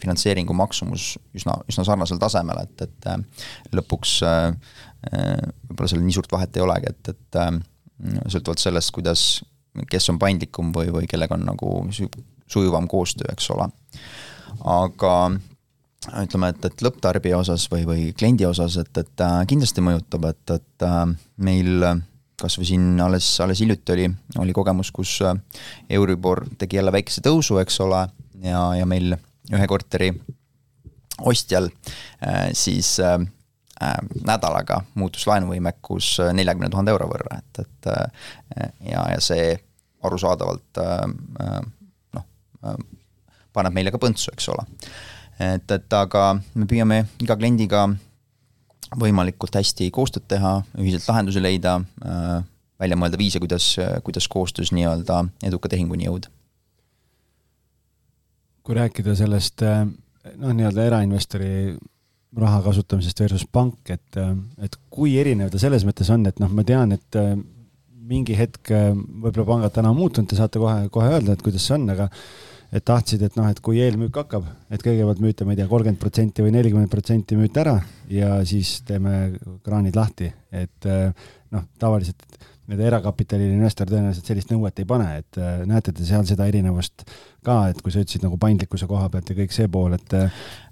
finantseeringu maksumus üsna, üsna sarnasel tasemel, et, et lõpuks võib-olla seal nii suurt vahet ei olegi, et, et sõltuvalt sellest, kuidas, kes on paindlikum või, või kellega on nagu sujuvam koostöö, eks ole. aga ütleme, et, et lõpptarbija osas või, või kliendi osas, et, et äh, kindlasti mõjutab, et, et äh, meil kas või siin alles, alles hiljuti oli, oli kogemus, kus äh, Euribor tegi jälle väikese tõusu, eks ole, ja, ja meil ühe korteri ostjal siis nädalaga muutus laenuvõimekus neljakümne tuhande euro võrra, et, et ja, ja see arusaadavalt noh, paneb meile ka põntsu, eks ole et, et aga me püüame iga kliendiga võimalikult hästi koostööd teha, ühiselt lahendusi leida äh,, välja mõelda viise, kuidas, kuidas koostöös nii-öelda eduka tehinguni jõuda. Kui rääkida sellest noh, nii-öelda erainvestori raha kasutamisest versus pank, et, et kui erinev ta selles mõttes on, et noh, ma tean, et mingi hetk võib-olla pangad täna on muutunud, te saate kohe, kohe öelda, et kuidas see on, aga et tahtsid, et noh, et kui eelmüük hakkab, et kõigepealt müüte, ma ei tea, kolmkümmend protsenti või nelikümmend protsenti müüte ära ja siis teeme kraanid lahti, et noh, tavaliselt need erakapitali investor tõenäoliselt sellist nõuet ei pane, et näete te seal seda erinevust ka, et kui sa ütlesid nagu paindlikkuse koha pealt ja kõik see pool, et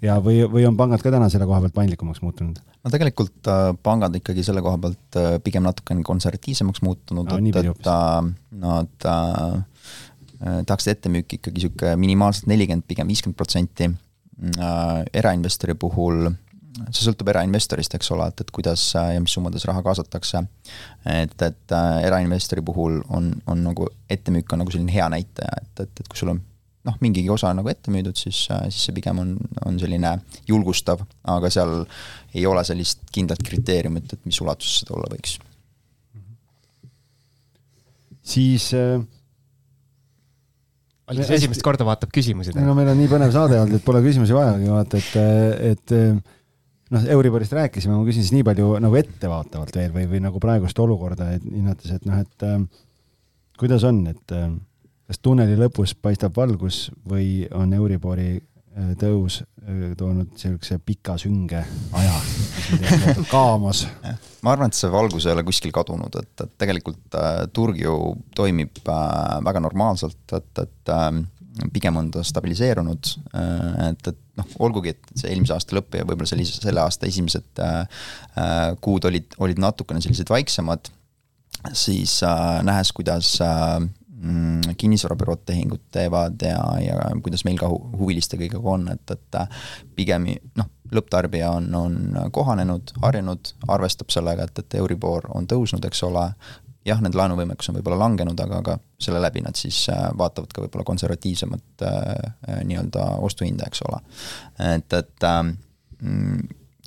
ja või, või on pangad ka täna selle koha pealt paindlikumaks muutunud? no tegelikult äh, pangad ikkagi selle koha pealt äh, pigem natukene konservatiivsemaks muutunud no,, et, et äh, nad Äh, tahaks ettemüüki ikkagi niisugune minimaalselt nelikümmend, pigem viiskümmend protsenti. Äh, erainvestori puhul, see sõltub erainvestorist, eks ole, et, et kuidas ja mis summades raha kaasatakse. et, et äh, erainvestori puhul on, on nagu ettemüük on nagu selline hea näitaja, et, et, et kui sul on noh, mingigi osa on nagu ette müüdud, siis, siis see pigem on, on selline julgustav, aga seal ei ole sellist kindlat kriteeriumit, et mis ulatuses seda olla võiks. siis äh Algis esimest korda vaatab küsimusi. no meil on nii põnev saade olnud, et pole küsimusi vajagi, vaata, et, et noh, Euriborist rääkisime, ma küsin siis nii palju nagu ettevaatavalt veel või, või nagu praegust olukorda hinnates, et noh, et kuidas on, et kas tunneli lõpus paistab valgus või on Euribori tõus äh, toonud niisuguse pika sünge aja, kaamas? ma arvan, et see valgus ei ole kuskil kadunud, et, et tegelikult äh, turg ju toimib äh, väga normaalselt, et, et äh, pigem on ta stabiliseerunud äh,, et, et noh, olgugi, et see eelmise aasta lõpp ja võib-olla sellise, selle aasta esimesed äh, äh, kuud olid, olid natukene sellised vaiksemad, siis äh, nähes, kuidas äh, kinnisvarabürood tehingut teevad ja, ja kuidas meil ka huviliste kõigega on, et, et pigem noh, lõpptarbija on, on kohanenud, harjunud, arvestab sellega, et, et Euribor on tõusnud, eks ole, jah, nende laenuvõimekus on võib-olla langenud, aga, aga selle läbi nad siis äh, vaatavad ka võib-olla konservatiivsemat äh, nii-öelda ostuhinda, eks ole. et, et äh,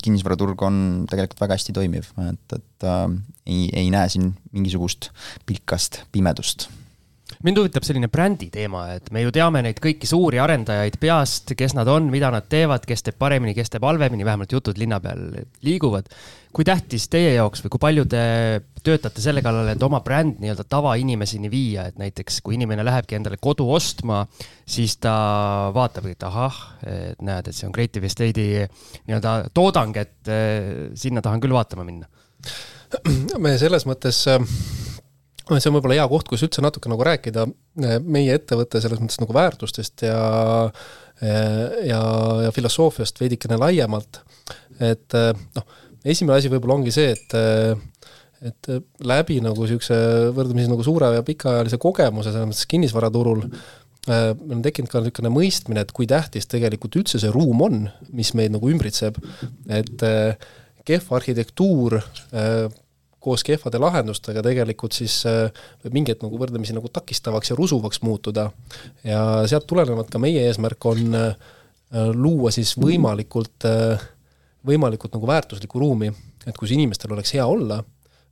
kinnisvaraturg on tegelikult väga hästi toimiv, et, et äh, ei, ei näe siin mingisugust pilkast pimedust mind huvitab selline brändi teema, et me ju teame neid kõiki suuri arendajaid peast, kes nad on, mida nad teevad, kes teeb paremini, kes teeb halvemini, vähemalt jutud linna peal liiguvad. kui tähtis teie jaoks või kui palju te töötate selle kallal, et oma bränd nii-öelda tavainimeseni viia, et näiteks kui inimene lähebki endale kodu ostma, siis ta vaatab, et ahah, et näed, et see on Creative Estate'i nii-öelda toodang, et eh, sinna tahan küll vaatama minna. me selles mõttes äh see on võib-olla hea koht, kus üldse natuke nagu rääkida eh, meie ettevõtte selles mõttes nagu väärtustest ja eh, ja, ja filosoofiast veidikene laiemalt. et eh, noh, esimene asi võib-olla ongi see, et et läbi nagu niisuguse võrdlemisi nagu suure ja pikaajalise kogemuse selles mõttes kinnisvaraturul meil on tekkinud ka niisugune mõistmine, et kui tähtis tegelikult üldse see ruum on, mis meid nagu ümbritseb, et kehv arhitektuur koos kehvade lahendustega tegelikult siis äh, võib mingi hetk nagu võrdlemisi nagu takistavaks ja rusuvaks muutuda. ja sealt tulenevalt ka meie eesmärk on äh, luua siis võimalikult, äh, võimalikult nagu väärtuslikku ruumi, et kus inimestel oleks hea olla,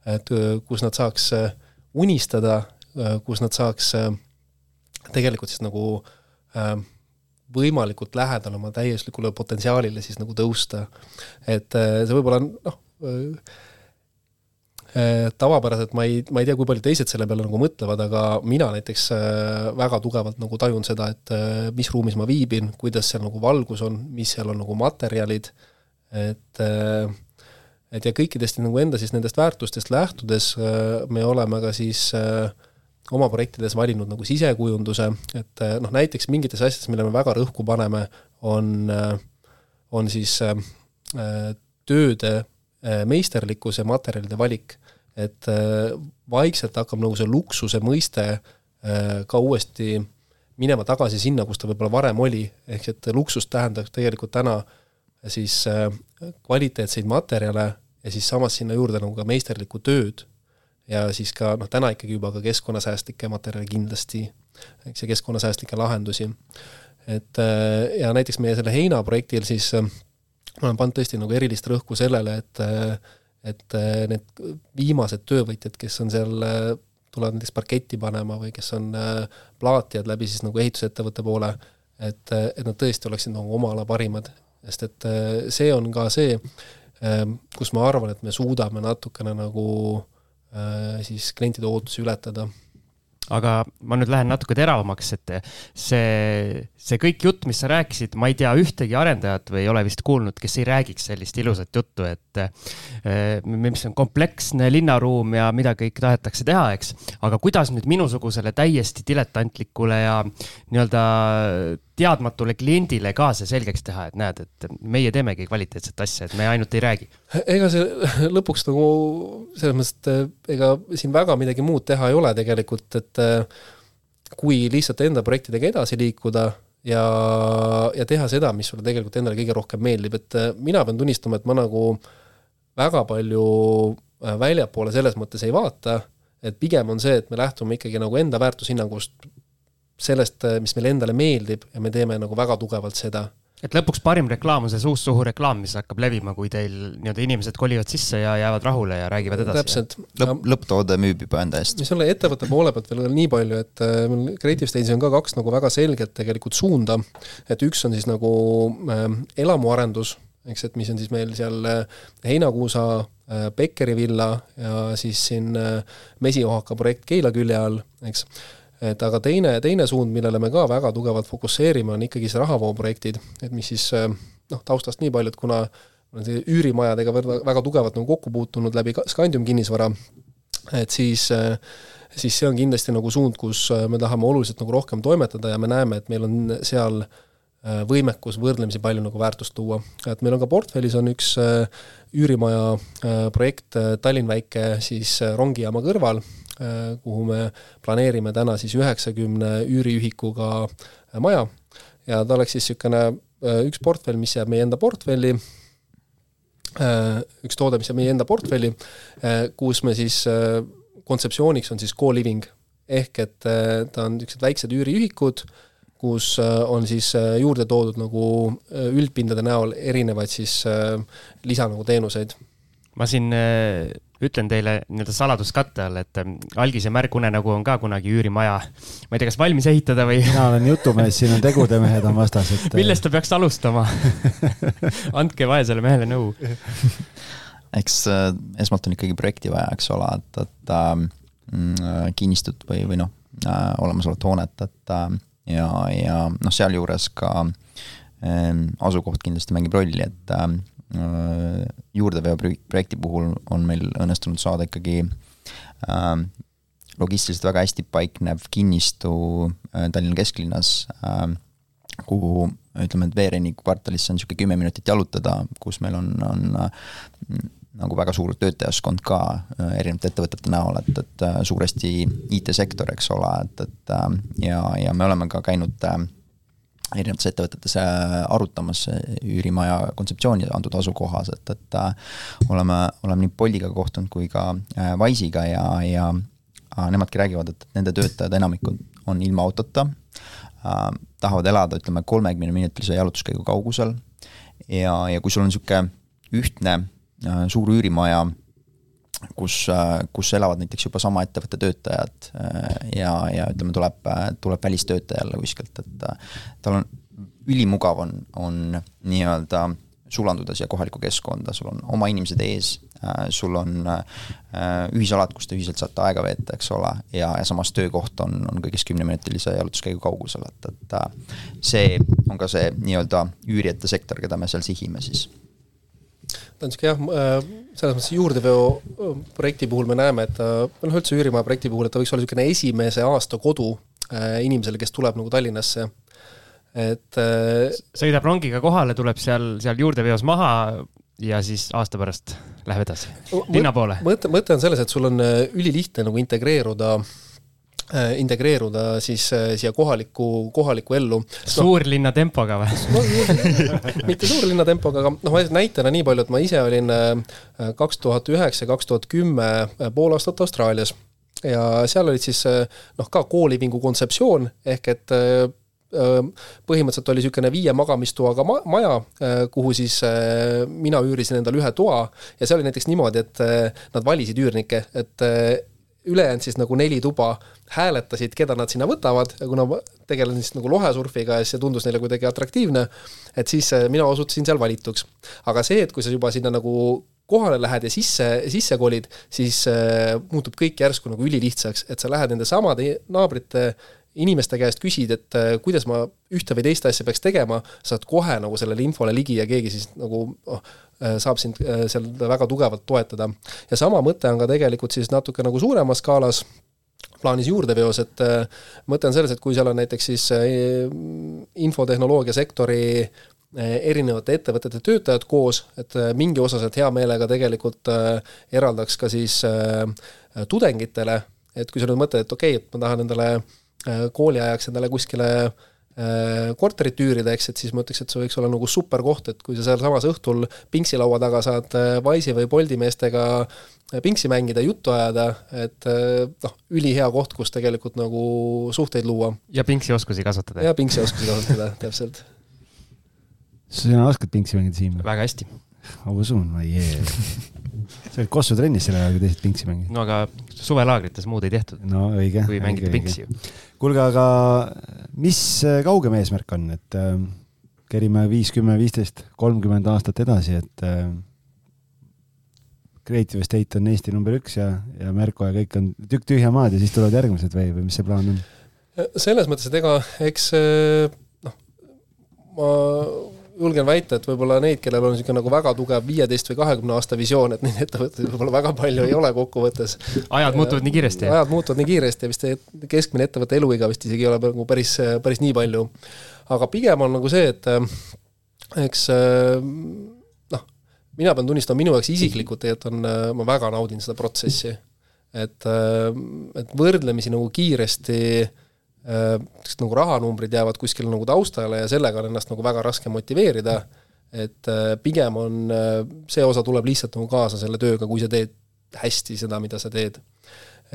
et kus nad saaks unistada, kus nad saaks tegelikult siis nagu võimalikult lähedal oma täiuslikule potentsiaalile siis nagu tõusta. et see võib-olla noh, Äh, tavapäraselt ma ei, ma ei tea, kui palju teised selle peale nagu mõtlevad, aga mina näiteks äh, väga tugevalt nagu tajun seda, et äh, mis ruumis ma viibin, kuidas seal nagu valgus on, mis seal on nagu materjalid, et et ja kõikidest nagu enda siis nendest väärtustest lähtudes me oleme ka siis oma projektides valinud nagu sisekujunduse, et noh, näiteks mingites asjades, mille me väga rõhku paneme, on, on siis tööde meisterlikkus ja materjalide valik et äh, vaikselt hakkab nagu see luksuse mõiste äh, ka uuesti minema tagasi sinna, kus ta võib-olla varem oli, ehk et luksus tähendab tegelikult täna siis äh, kvaliteetseid materjale ja siis samas sinna juurde nagu ka meisterlikku tööd ja siis ka noh, täna ikkagi juba ka keskkonnasäästlikke materjale kindlasti, eks, ja keskkonnasäästlikke lahendusi. et ja näiteks meie selle heina projektil siis ma olen pannud tõesti nagu erilist rõhku sellele, et et need viimased töövõtjad, kes on seal, tulevad näiteks parketti panema või kes on plaatijad läbi siis nagu ehitusettevõtte poole, et, et nad tõesti oleksid nagu oma ala parimad, sest et see on ka see, kus ma arvan, et me suudame natukene nagu siis klientide ootusi ületada aga ma nüüd lähen natuke teravamaks, et see, see kõik jutt, mis sa rääkisid, ma ei tea ühtegi arendajat või ei ole vist kuulnud, kes ei räägiks sellist ilusat juttu, et eh, mis on kompleksne linnaruum ja mida kõik tahetakse teha, eks. aga kuidas nüüd minusugusele täiesti diletantlikule ja nii-öelda teadmatule kliendile ka see selgeks teha, et näed, et meie teemegi kvaliteetset asja, et me ainult ei räägi. ega see lõpuks nagu selles mõttes, et ega siin väga midagi muud teha ei ole tegelikult, et kui lihtsalt enda projektidega edasi liikuda ja, ja teha seda, mis sulle tegelikult endale kõige rohkem meeldib, et mina pean tunnistama, et ma nagu väga palju väljapoole selles mõttes ei vaata, et pigem on see, et me lähtume ikkagi nagu enda väärtushinnangust sellest, äh, mis meile endale meeldib ja me teeme nagu väga tugevalt seda. et lõpuks parim reklaam on see suust suhu reklaam, mis hakkab levima, kui teil nii-öelda inimesed kolivad sisse ja jäävad rahule ja räägivad edasi. täpselt. lõpp, lõpptoode müüb juba enda eest. mis selle ettevõtte poole pealt veel nii palju, et äh, meil Creative Stage'is on ka kaks nagu väga selget tegelikult suunda, et üks on siis nagu äh, elamuarendus, eks, et mis on siis meil seal äh, Heinakuusa äh, Bekkeri villa ja siis siin äh, Mesiohaka projekt Keila külje all, eks et aga teine, teine suund, millele me ka väga tugevalt fokusseerime, on ikkagi see rahavooprojektid, et mis siis eh, noh, taustast nii palju, et kuna olen üürimajadega väga, väga tugevalt nagu kokku puutunud läbi Scandium kinnisvara, et siis eh, siis see on kindlasti nagu suund, kus eh, me tahame oluliselt nagu rohkem toimetada ja me näeme, et meil on seal võimekus võrdlemisi palju nagu väärtust tuua. et meil on ka portfellis on üks üürimaja projekt Tallinn väike siis rongijaama kõrval, Äh, kuhu me planeerime täna siis üheksakümne üüriühikuga äh, maja. Ja ta oleks siis niisugune äh, üks portfell, mis jääb meie enda portfelli, üks toode, mis jääb meie enda portfelli, kus me siis, kontseptsiooniks on siis co-living, ehk et ta on niisugused väiksed üüriühikud, kus on siis juurde toodud nagu üldpindade näol erinevaid siis lisa nagu teenuseid. ma siin ütlen teile nii-öelda saladuskatte all, et ähm, Algise märgunenägu on ka kunagi üürimaja, ma ei tea, kas valmis ehitada või? mina olen jutumees, siin on tegudemehed on vastas, et. Millest ta peaks alustama andke vaesele mehele nõu. eks äh, esmalt on ikkagi projekti vaja, eks ole, et, et äh, kinnistut või, või noh äh,, olemasolevat hoonet, et äh, ja, ja noh, sealjuures ka äh, asukoht kindlasti mängib rolli, et Äh, juurdeveo projekti puhul on meil õnnestunud saada ikkagi äh, logistiliselt väga hästi paiknev kinnistu äh, Tallinna kesklinnas äh,, kuhu ütleme, et Veereni kvartalisse on niisugune kümme minutit jalutada, kus meil on, on äh, nagu väga suur töötajaskond ka äh, erinevate ettevõtete näol, et, et äh, suuresti IT-sektor, eks ole, et, et äh, ja, ja me oleme ka käinud äh, erinevates ettevõtetes äh, arutamas üürimaja kontseptsiooni antud asukohas, et, et äh, oleme, oleme nii Boltiga kohtunud kui ka äh, Wise'iga ja, ja nemadki räägivad, et nende töötajad enamikud on ilma autota äh,, tahavad elada, ütleme, kolmekümne minutilise jalutuskäigu kaugusel. Ja, ja kui sul on niisugune ühtne äh, suur üürimaja kus, kus elavad näiteks juba sama ettevõtte töötajad äh, ja, ja ütleme, tuleb, tuleb välistöötaja jälle kuskilt, et äh, tal on, ülimugav on, on nii-öelda sulanduda siia kohalikku keskkonda, sul on oma inimesed ees, äh, sul on ühisalad, kus te ühiselt saate aega veeta, eks ole, ja, ja samas töökoht on, on kõigest kümneminutilise jalutuskäigu kaugusel, et, et see on ka see nii-öelda üürijate sektor, keda me seal sihime siis ta on niisugune jah, äh, selles mõttes juurdeveo äh, projekti puhul me näeme, et ta, noh üldse üürimaja projekti puhul, et ta võiks olla niisugune esimese aasta kodu äh, inimesele, kes tuleb nagu Tallinnasse. et sõidab rongiga kohale, tuleb seal, seal juurdeveos maha ja siis aasta pärast läheb edasi linna poole. mõte, mõte on selles, et sul on ülilihtne nagu integreeruda äh, Äh, integreeruda siis äh, siia kohalikku, kohalikku ellu. suurlinna tempoga või no,? mitte suurlinna tempoga, aga noh, ma näitena nii palju, et ma ise olin äh, kaks tuhat üheksa, kaks tuhat kümme pool aastat Austraalias ja seal olid siis noh, ka koolivingu kontseptsioon ehk et põhimõtteliselt oli niisugune viie magamistoaga ma maja, kuhu siis mina üürisin endale ühe toa ja see oli näiteks niimoodi, et nad valisid üürnikke, et ülejäänud siis nagu neli tuba hääletasid, keda nad sinna võtavad ja kuna ma tegelen siis nagu lohesurfiga ja see tundus neile kuidagi atraktiivne, et siis äh, mina osutusin seal valituks. aga see, et kui sa juba sinna nagu kohale lähed ja sisse, sisse kolid, siis äh, muutub kõik järsku nagu ülilihtsaks, et sa lähed nende samade naabrite inimeste käest küsid, et äh, kuidas ma ühte või teist asja peaks tegema, saad kohe nagu sellele infole ligi ja keegi siis nagu oh, äh, saab sind äh, seal väga tugevalt toetada. ja sama mõte on ka tegelikult siis natuke nagu suuremas skaalas, plaanis juurdeveos, et mõte on selles, et kui seal on näiteks siis infotehnoloogia sektori erinevate ettevõtete töötajad koos, et mingi osa sealt hea meelega tegelikult eraldaks ka siis tudengitele, et kui sa nüüd mõtled, et okei okay,, et ma tahan endale äh, kooli ajaks endale kuskile äh, korterit üürida, eks, et siis ma ütleks, et see võiks olla nagu super koht, et kui sa sealsamas õhtul pingsi laua taga saad äh, Wise'i või Bolti meestega pingsi mängida, juttu ajada, et noh, ülihea koht, kus tegelikult nagu suhteid luua. ja pingsioskusi kasvatada. ja pingsioskusi kasvatada, täpselt. sina oskad pingsi mängida, Siim? väga hästi. ma usun, ma ei jää sa olid Kossu trennis sel ajal, kui teised pingsi mängisid. no aga suvelaagrites muud ei tehtud. no õige. kui mängida pingsi ju. kuulge, aga mis äh, kaugem eesmärk on, et äh, kerime viis, kümme, viisteist, kolmkümmend aastat edasi, et äh, Creative Estate on Eesti number üks ja, ja Merko ja kõik on tükk tühja maad ja siis tulevad järgmised või, või mis see plaan on? selles mõttes, et ega eks äh, noh, ma julgen väita, et võib-olla neid, kellel on niisugune nagu väga tugev viieteist või kahekümne aasta visioon, et neid ettevõtteid võib-olla väga palju ei ole kokkuvõttes. ajad muutuvad nii kiiresti. ajad muutuvad nii kiiresti ja vist keskmine ettevõtte eluiga vist isegi ei ole nagu päris, päris nii palju. aga pigem on nagu see, et eks noh, mina pean tunnistama, minu jaoks isiklikult tegelikult on, ma väga naudin seda protsessi. et, et võrdlemisi nagu kiiresti äh, Äh, nagu rahanumbrid jäävad kuskile nagu taustale ja sellega on ennast nagu väga raske motiveerida, et äh, pigem on, äh, see osa tuleb lihtsalt nagu kaasa selle tööga, kui sa teed hästi seda, mida sa teed.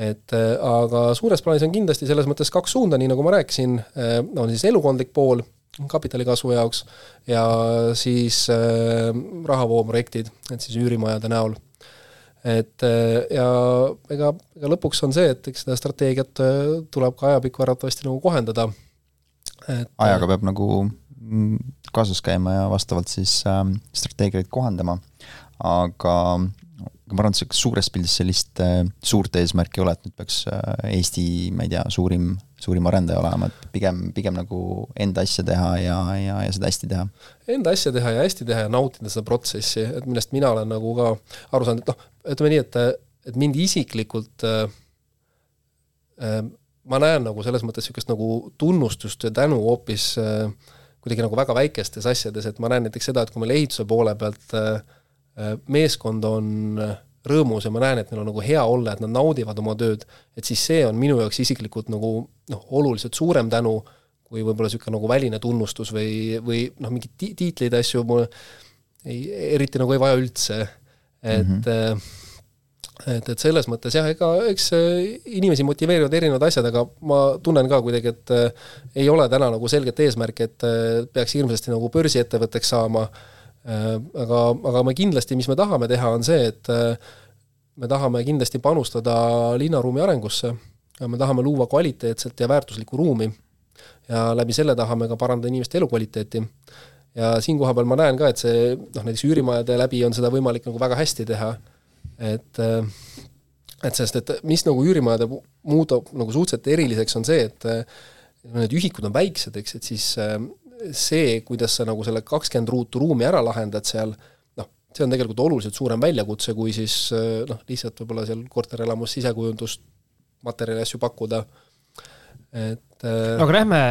et aga suures plaanis on kindlasti selles mõttes kaks suunda, nii nagu ma rääkisin, on siis elukondlik pool kapitali kasvu jaoks ja siis rahavooprojektid, et siis üürimajade näol et äh, ja ega, ega lõpuks on see, et eks seda strateegiat äh, tuleb ka ajapikku arvatavasti nagu kohendada. ajaga peab nagu mm, kaasas käima ja vastavalt siis äh, strateegiaid kohandama, aga aga ma arvan, et suures pildis sellist äh, suurt eesmärki ei ole, et nüüd peaks äh, Eesti, ma ei tea, suurim, suurim arendaja olema, et pigem, pigem nagu enda asja teha ja, ja, ja seda hästi teha. Enda asja teha ja hästi teha ja nautida seda protsessi, et millest mina olen nagu ka aru saanud, et noh, ütleme nii, et, et mind isiklikult äh, äh, ma näen nagu selles mõttes niisugust nagu tunnustust ja tänu hoopis äh, kuidagi nagu väga väikestes asjades, et ma näen näiteks seda, et kui meil ehituse poole pealt meeskond on rõõmus ja ma näen, et neil on nagu hea olla, et nad naudivad oma tööd, et siis see on minu jaoks isiklikult nagu noh, oluliselt suurem tänu kui võib-olla niisugune nagu väline tunnustus või, või noh, mingeid ti-, tiitleid, asju mul ei, eriti nagu ei vaja üldse, et mm -hmm. et, et selles mõttes jah, ega eks inimesi motiveerivad erinevad asjad, aga ma tunnen ka kuidagi, et ei ole täna nagu selget eesmärki, et peaks hirmsasti nagu börsiettevõtteks saama äh,, Äh, aga, aga me kindlasti, mis me tahame teha, on see, et äh, me tahame kindlasti panustada linnaruumi arengusse, me tahame luua kvaliteetset ja väärtuslikku ruumi ja läbi selle tahame ka parandada inimeste elukvaliteeti. Ja siinkohal peal ma näen ka, et see noh, näiteks üürimajade läbi on seda võimalik nagu väga hästi teha, et äh, et sest, et mis nagu üürimajade muudab nagu suhteliselt eriliseks, on see, et need ühikud on väiksed, eks, et siis see, kuidas sa nagu selle kakskümmend ruutu ruumi ära lahendad seal, noh, see on tegelikult oluliselt suurem väljakutse, kui siis noh, lihtsalt võib-olla seal korterelamus sisekujundust, materjali asju pakkuda, et äh, no aga lähme,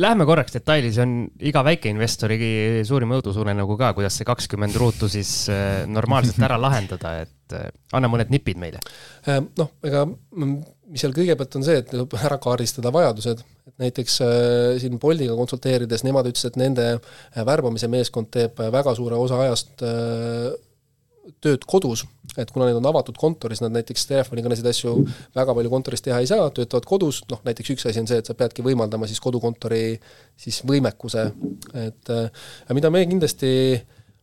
lähme korraks detaili, see on iga väikeinvestori suurim õudusune nagu ka, kuidas see kakskümmend ruutu siis äh, normaalselt ära lahendada, et äh, anna mõned nipid meile. Noh, ega mis seal kõigepealt on see, et tuleb ära kaardistada vajadused, et näiteks äh, siin Boltiga konsulteerides nemad ütlesid, et nende äh, värbamise meeskond teeb äh, väga suure osa ajast äh, tööd kodus, et kuna need on avatud kontoris, nad näiteks telefonikõnesid asju väga palju kontoris teha ei saa, töötavad kodus, noh näiteks üks asi on see, et sa peadki võimaldama siis kodukontori siis võimekuse, et äh, mida me kindlasti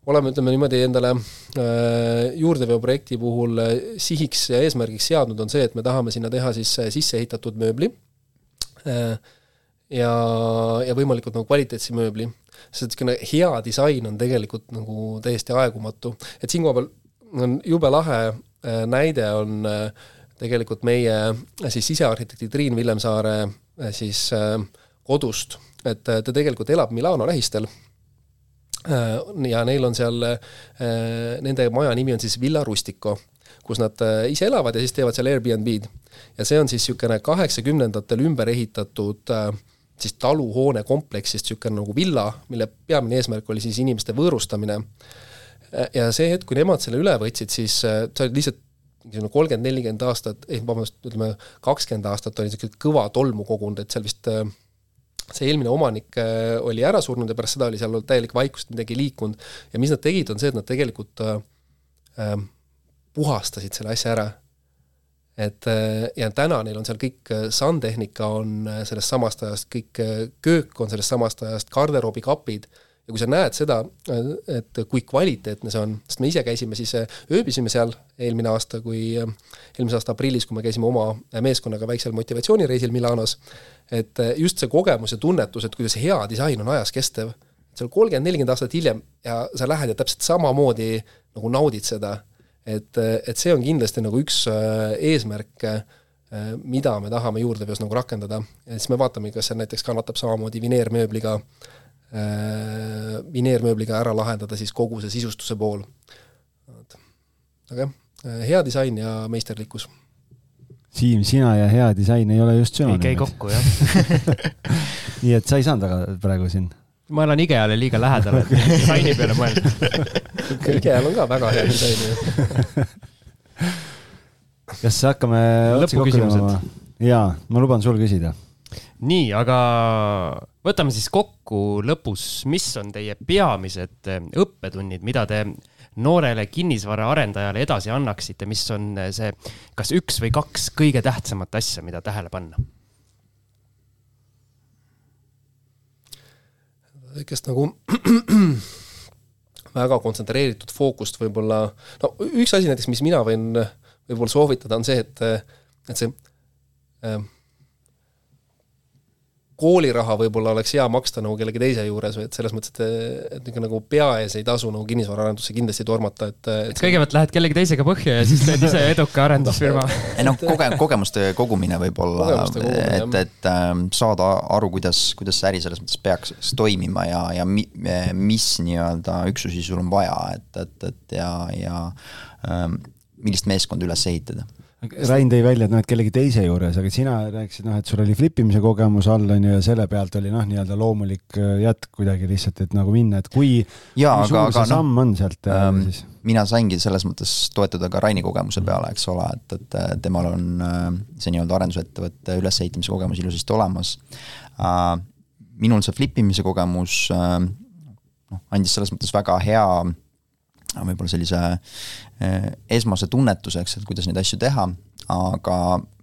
oleme, ütleme niimoodi, endale juurdeveoprojekti puhul sihiks ja eesmärgiks seadnud, on see, et me tahame sinna teha siis sisseehitatud mööbli ja, ja võimalikult nagu kvaliteetse mööbli. sest niisugune hea disain on tegelikult nagu täiesti aegumatu, et siinkohal on jube lahe näide on tegelikult meie siis sisearhitekti Triin Villemsaare siis kodust, et ta tegelikult elab Milano lähistel Äh, ja neil on seal, äh, nende maja nimi on siis Villa Rustico, kus nad äh, ise elavad ja siis teevad seal Airbnb-d. ja see on siis niisugune kaheksakümnendatel ümber ehitatud siis taluhoone kompleksist niisugune nagu villa, mille peamine eesmärk oli siis inimeste võõrustamine. ja see hetk, kui nemad selle üle võtsid, siis see oli lihtsalt niisugune kolmkümmend, nelikümmend aastat, ei vabandust, ütleme kakskümmend aastat oli niisugune kõva tolmu kogunud, et seal vist äh, see eelmine omanik äh, oli ära surnud ja pärast seda oli seal täielik vaikus, midagi ei liikunud. ja mis nad tegid, on see, et nad tegelikult äh, äh, puhastasid selle asja ära. Et äh, ja täna neil on seal kõik, äh, sandtehnika on sellest samast ajast, kõik köök on sellest samast ajast, garderoobikapid. Ja kui sa näed seda, et kui kvaliteetne see on, sest me ise käisime siis, ööbisime seal eelmine aasta, kui, eelmise aasta aprillis, kui me käisime oma meeskonnaga väiksel motivatsioonireisil Milanos, et just see kogemus ja tunnetus, et kuidas hea disain on ajas kestev, seal kolmkümmend, nelikümmend aastat hiljem ja sa lähed ja täpselt samamoodi nagu naudid seda, et, et see on kindlasti nagu üks eesmärke, mida me tahame juurdeveos nagu rakendada, ja siis me vaatame, kas see näiteks kannatab samamoodi vineermööbliga äh, Äh, vineermööbliga ära lahendada siis kogu see sisustuse pool. aga jah, äh, hea disain ja meisterlikkus. Siim, sina ja hea disain ei ole just sünonüümid. ei käi kokku, jah nii et sa ei saanud aga praegu siin? Ma elan IKEA-le liiga lähedal, et disaini peale mõelda IKEA-l on ka väga hea disain ju. kas hakkame lõpuküsimused? jaa, ma luban sul küsida nii, aga võtame siis kokku lõpus, mis on teie peamised eh, õppetunnid, mida te noorele kinnisvaraarendajale edasi annaksite, mis on eh, see, kas üks või kaks kõige tähtsamat asja, mida tähele panna? Väikest nagu väga kontsentreeritud fookust võib-olla, no üks asi näiteks, mis mina võin võib-olla soovitada, on see, et, et see äh, kooliraha võib-olla oleks hea maksta nagu kellegi teise juures või et selles mõttes, et, et niisugune nagu pea ees ei tasu nagu kinnisvaraarendusse kindlasti tormata, et, et, et kõigepealt lähed kellegi teisega põhja ja siis teed ise eduka arendusfirma. Ei noh, koge-, kogemuste kogumine võib-olla, et, et äh, saada aru, kuidas, kuidas see äri selles mõttes peaks toimima ja, ja mi, mis nii-öelda üksusi sul on vaja, et, et, et ja, ja äh, millist meeskonda üles ehitada Rain tõi välja, et noh, et kellegi teise juures, aga sina rääkisid noh, et sul oli flipimise kogemus all on ju ja selle pealt oli noh, nii-öelda loomulik äh, jätk kuidagi lihtsalt, et nagu minna, et kui, kui aga, suur see no, samm on sealt äh, ähm, siis? mina saingi selles mõttes toetuda ka Raini kogemuse peale, eks ole, et, et äh, temal on see nii-öelda arendusettevõtte ülesehitamise kogemus ilusasti olemas. minul see flipimise kogemus noh, andis selles mõttes väga hea võib-olla sellise eh, esmase tunnetuseks, et kuidas neid asju teha, aga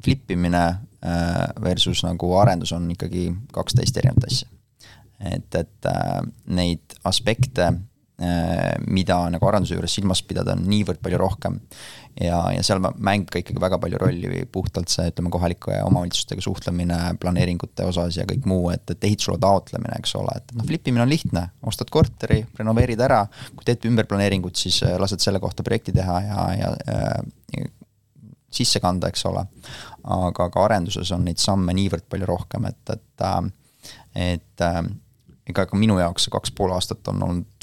flip imine eh, versus nagu arendus on ikkagi kaks täiesti erinevat asja. et, et eh, neid aspekte, mida nagu arenduse juures silmas pidada, on niivõrd palju rohkem ja, ja seal mängib ka ikkagi väga palju rolli puhtalt see, ütleme, kohalike omavalitsustega suhtlemine planeeringute osas ja kõik muu, et, et ehitusloa taotlemine, eks ole, et noh, flip imine on lihtne, ostad korteri, renoveerid ära, kui teed ümberplaneeringut, siis äh, lased selle kohta projekti teha ja, ja, ja sisse kanda, eks ole. aga ka arenduses on neid samme niivõrd palju rohkem, et, et, äh, et äh, ega ka minu jaoks see kaks pool aastat on olnud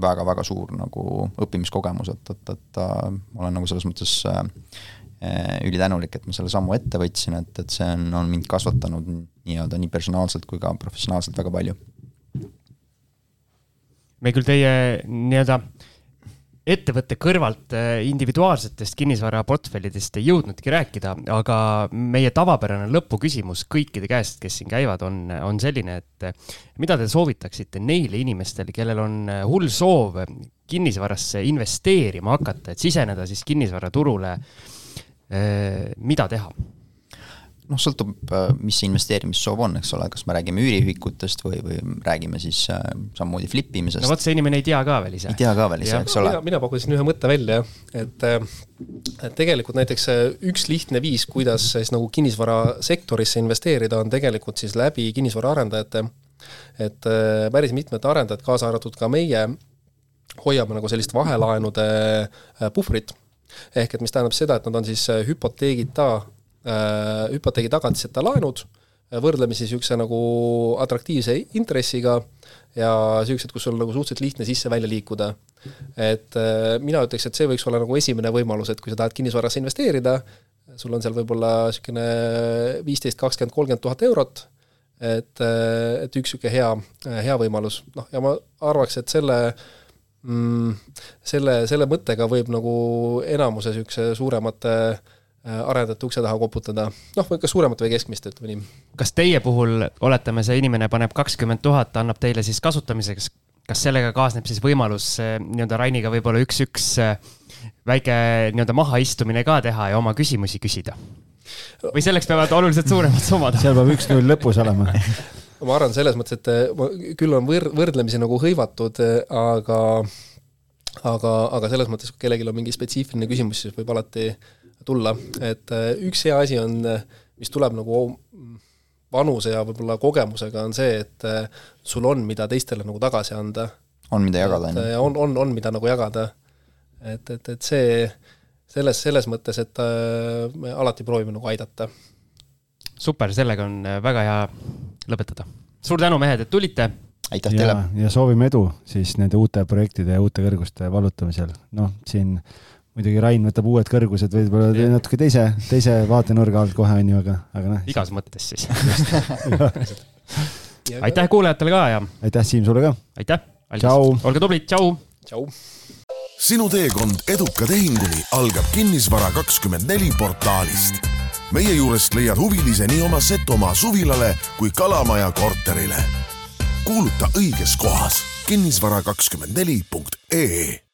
väga-väga suur nagu õppimiskogemus, et, et, et äh, ma olen nagu selles mõttes äh, äh, ülitänulik, et ma selle sammu ette võtsin, et, et see on, on mind kasvatanud nii-öelda nii personaalselt kui ka professionaalselt väga palju. me küll teie nii-öelda äh, ettevõtte kõrvalt äh, individuaalsetest kinnisvaraportfellidest ei jõudnudki rääkida, aga meie tavapärane lõpuküsimus kõikide käest, kes siin käivad, on, on selline, et äh, mida te soovitaksite neile inimestele, kellel on äh, hull soov kinnisvarasse investeerima hakata, et siseneda siis kinnisvaraturule. mida teha? Noh, sõltub, mis see investeerimissoov on, eks ole, kas me räägime üüriühikutest või, või räägime siis äh, samamoodi flip imisest. no vot, see inimene ei tea ka veel ise. ei tea ka veel ise, eks ole. mina, mina pakkusin ühe mõtte välja, et, et tegelikult näiteks üks lihtne viis, kuidas siis nagu kinnisvarasektorisse investeerida, on tegelikult siis läbi kinnisvaraarendajate. et päris mitmed arendajad, kaasa arvatud ka meie, hoiame nagu sellist vahelaenude puhvrit ehk et mis tähendab seda, et nad on siis hüpoteegita Äh, hüpoteegi tagatiseta laenud, äh, võrdlemisi niisuguse nagu atraktiivse intressiga ja niisugused, kus on nagu suhteliselt lihtne sisse-välja liikuda. et äh, mina ütleks, et see võiks olla nagu esimene võimalus, et kui sa tahad kinnisvarasse investeerida, sul on seal võib-olla niisugune viisteist, kakskümmend, kolmkümmend tuhat eurot, et, et üks niisugune hea, hea võimalus, noh ja ma arvaks, et selle mm, selle, selle mõttega võib nagu enamuse niisuguse suuremate äh, Äh, arendajate ukse taha koputada, noh, või kas suuremat või keskmist, ütleme nii. kas teie puhul, oletame, see inimene paneb kakskümmend tuhat, annab teile siis kasutamiseks, kas sellega kaasneb siis võimalus äh, nii-öelda Rainiga võib-olla üks-üks äh, väike nii-öelda mahaistumine ka teha ja oma küsimusi küsida? või selleks peavad oluliselt suuremad summad seal peab üks-null lõpus olema ma arvan selles mõttes, et küll on võr-, võrdlemisi nagu hõivatud, aga aga, aga selles mõttes, kui kellelgi on mingi spetsiifiline küsimus, siis võib alati tulla, et äh, üks hea asi on, äh, mis tuleb nagu vanuse ja võib-olla kogemusega, on see, et äh, sul on, mida teistele nagu tagasi anda. on, mida jagada, on ju. on, on, on, mida nagu jagada. et, et, et see, selles, selles mõttes, et me alati proovime nagu aidata. super, sellega on väga hea lõpetada. suur tänu, mehed, et tulite aitäh teile! ja soovime edu siis nende uute projektide ja uute kõrguste vallutamisel. noh, siin muidugi Rain võtab uued kõrgused võib-olla natuke teise, teise vaatenurga alt kohe, on ju, aga, aga noh. igas mõttes siis aitäh kuulajatele ka ja. aitäh, Siim, sulle ka. aitäh. olge tublid, tšau. tšau. sinu teekond eduka tehinguni algab Kinnisvara kakskümmend neli portaalist. meie juurest leiad huvilise nii oma Setomaa suvilale kui Kalamaja korterile. kuuluta õiges kohas kinnisvara kakskümmend neli punkt ee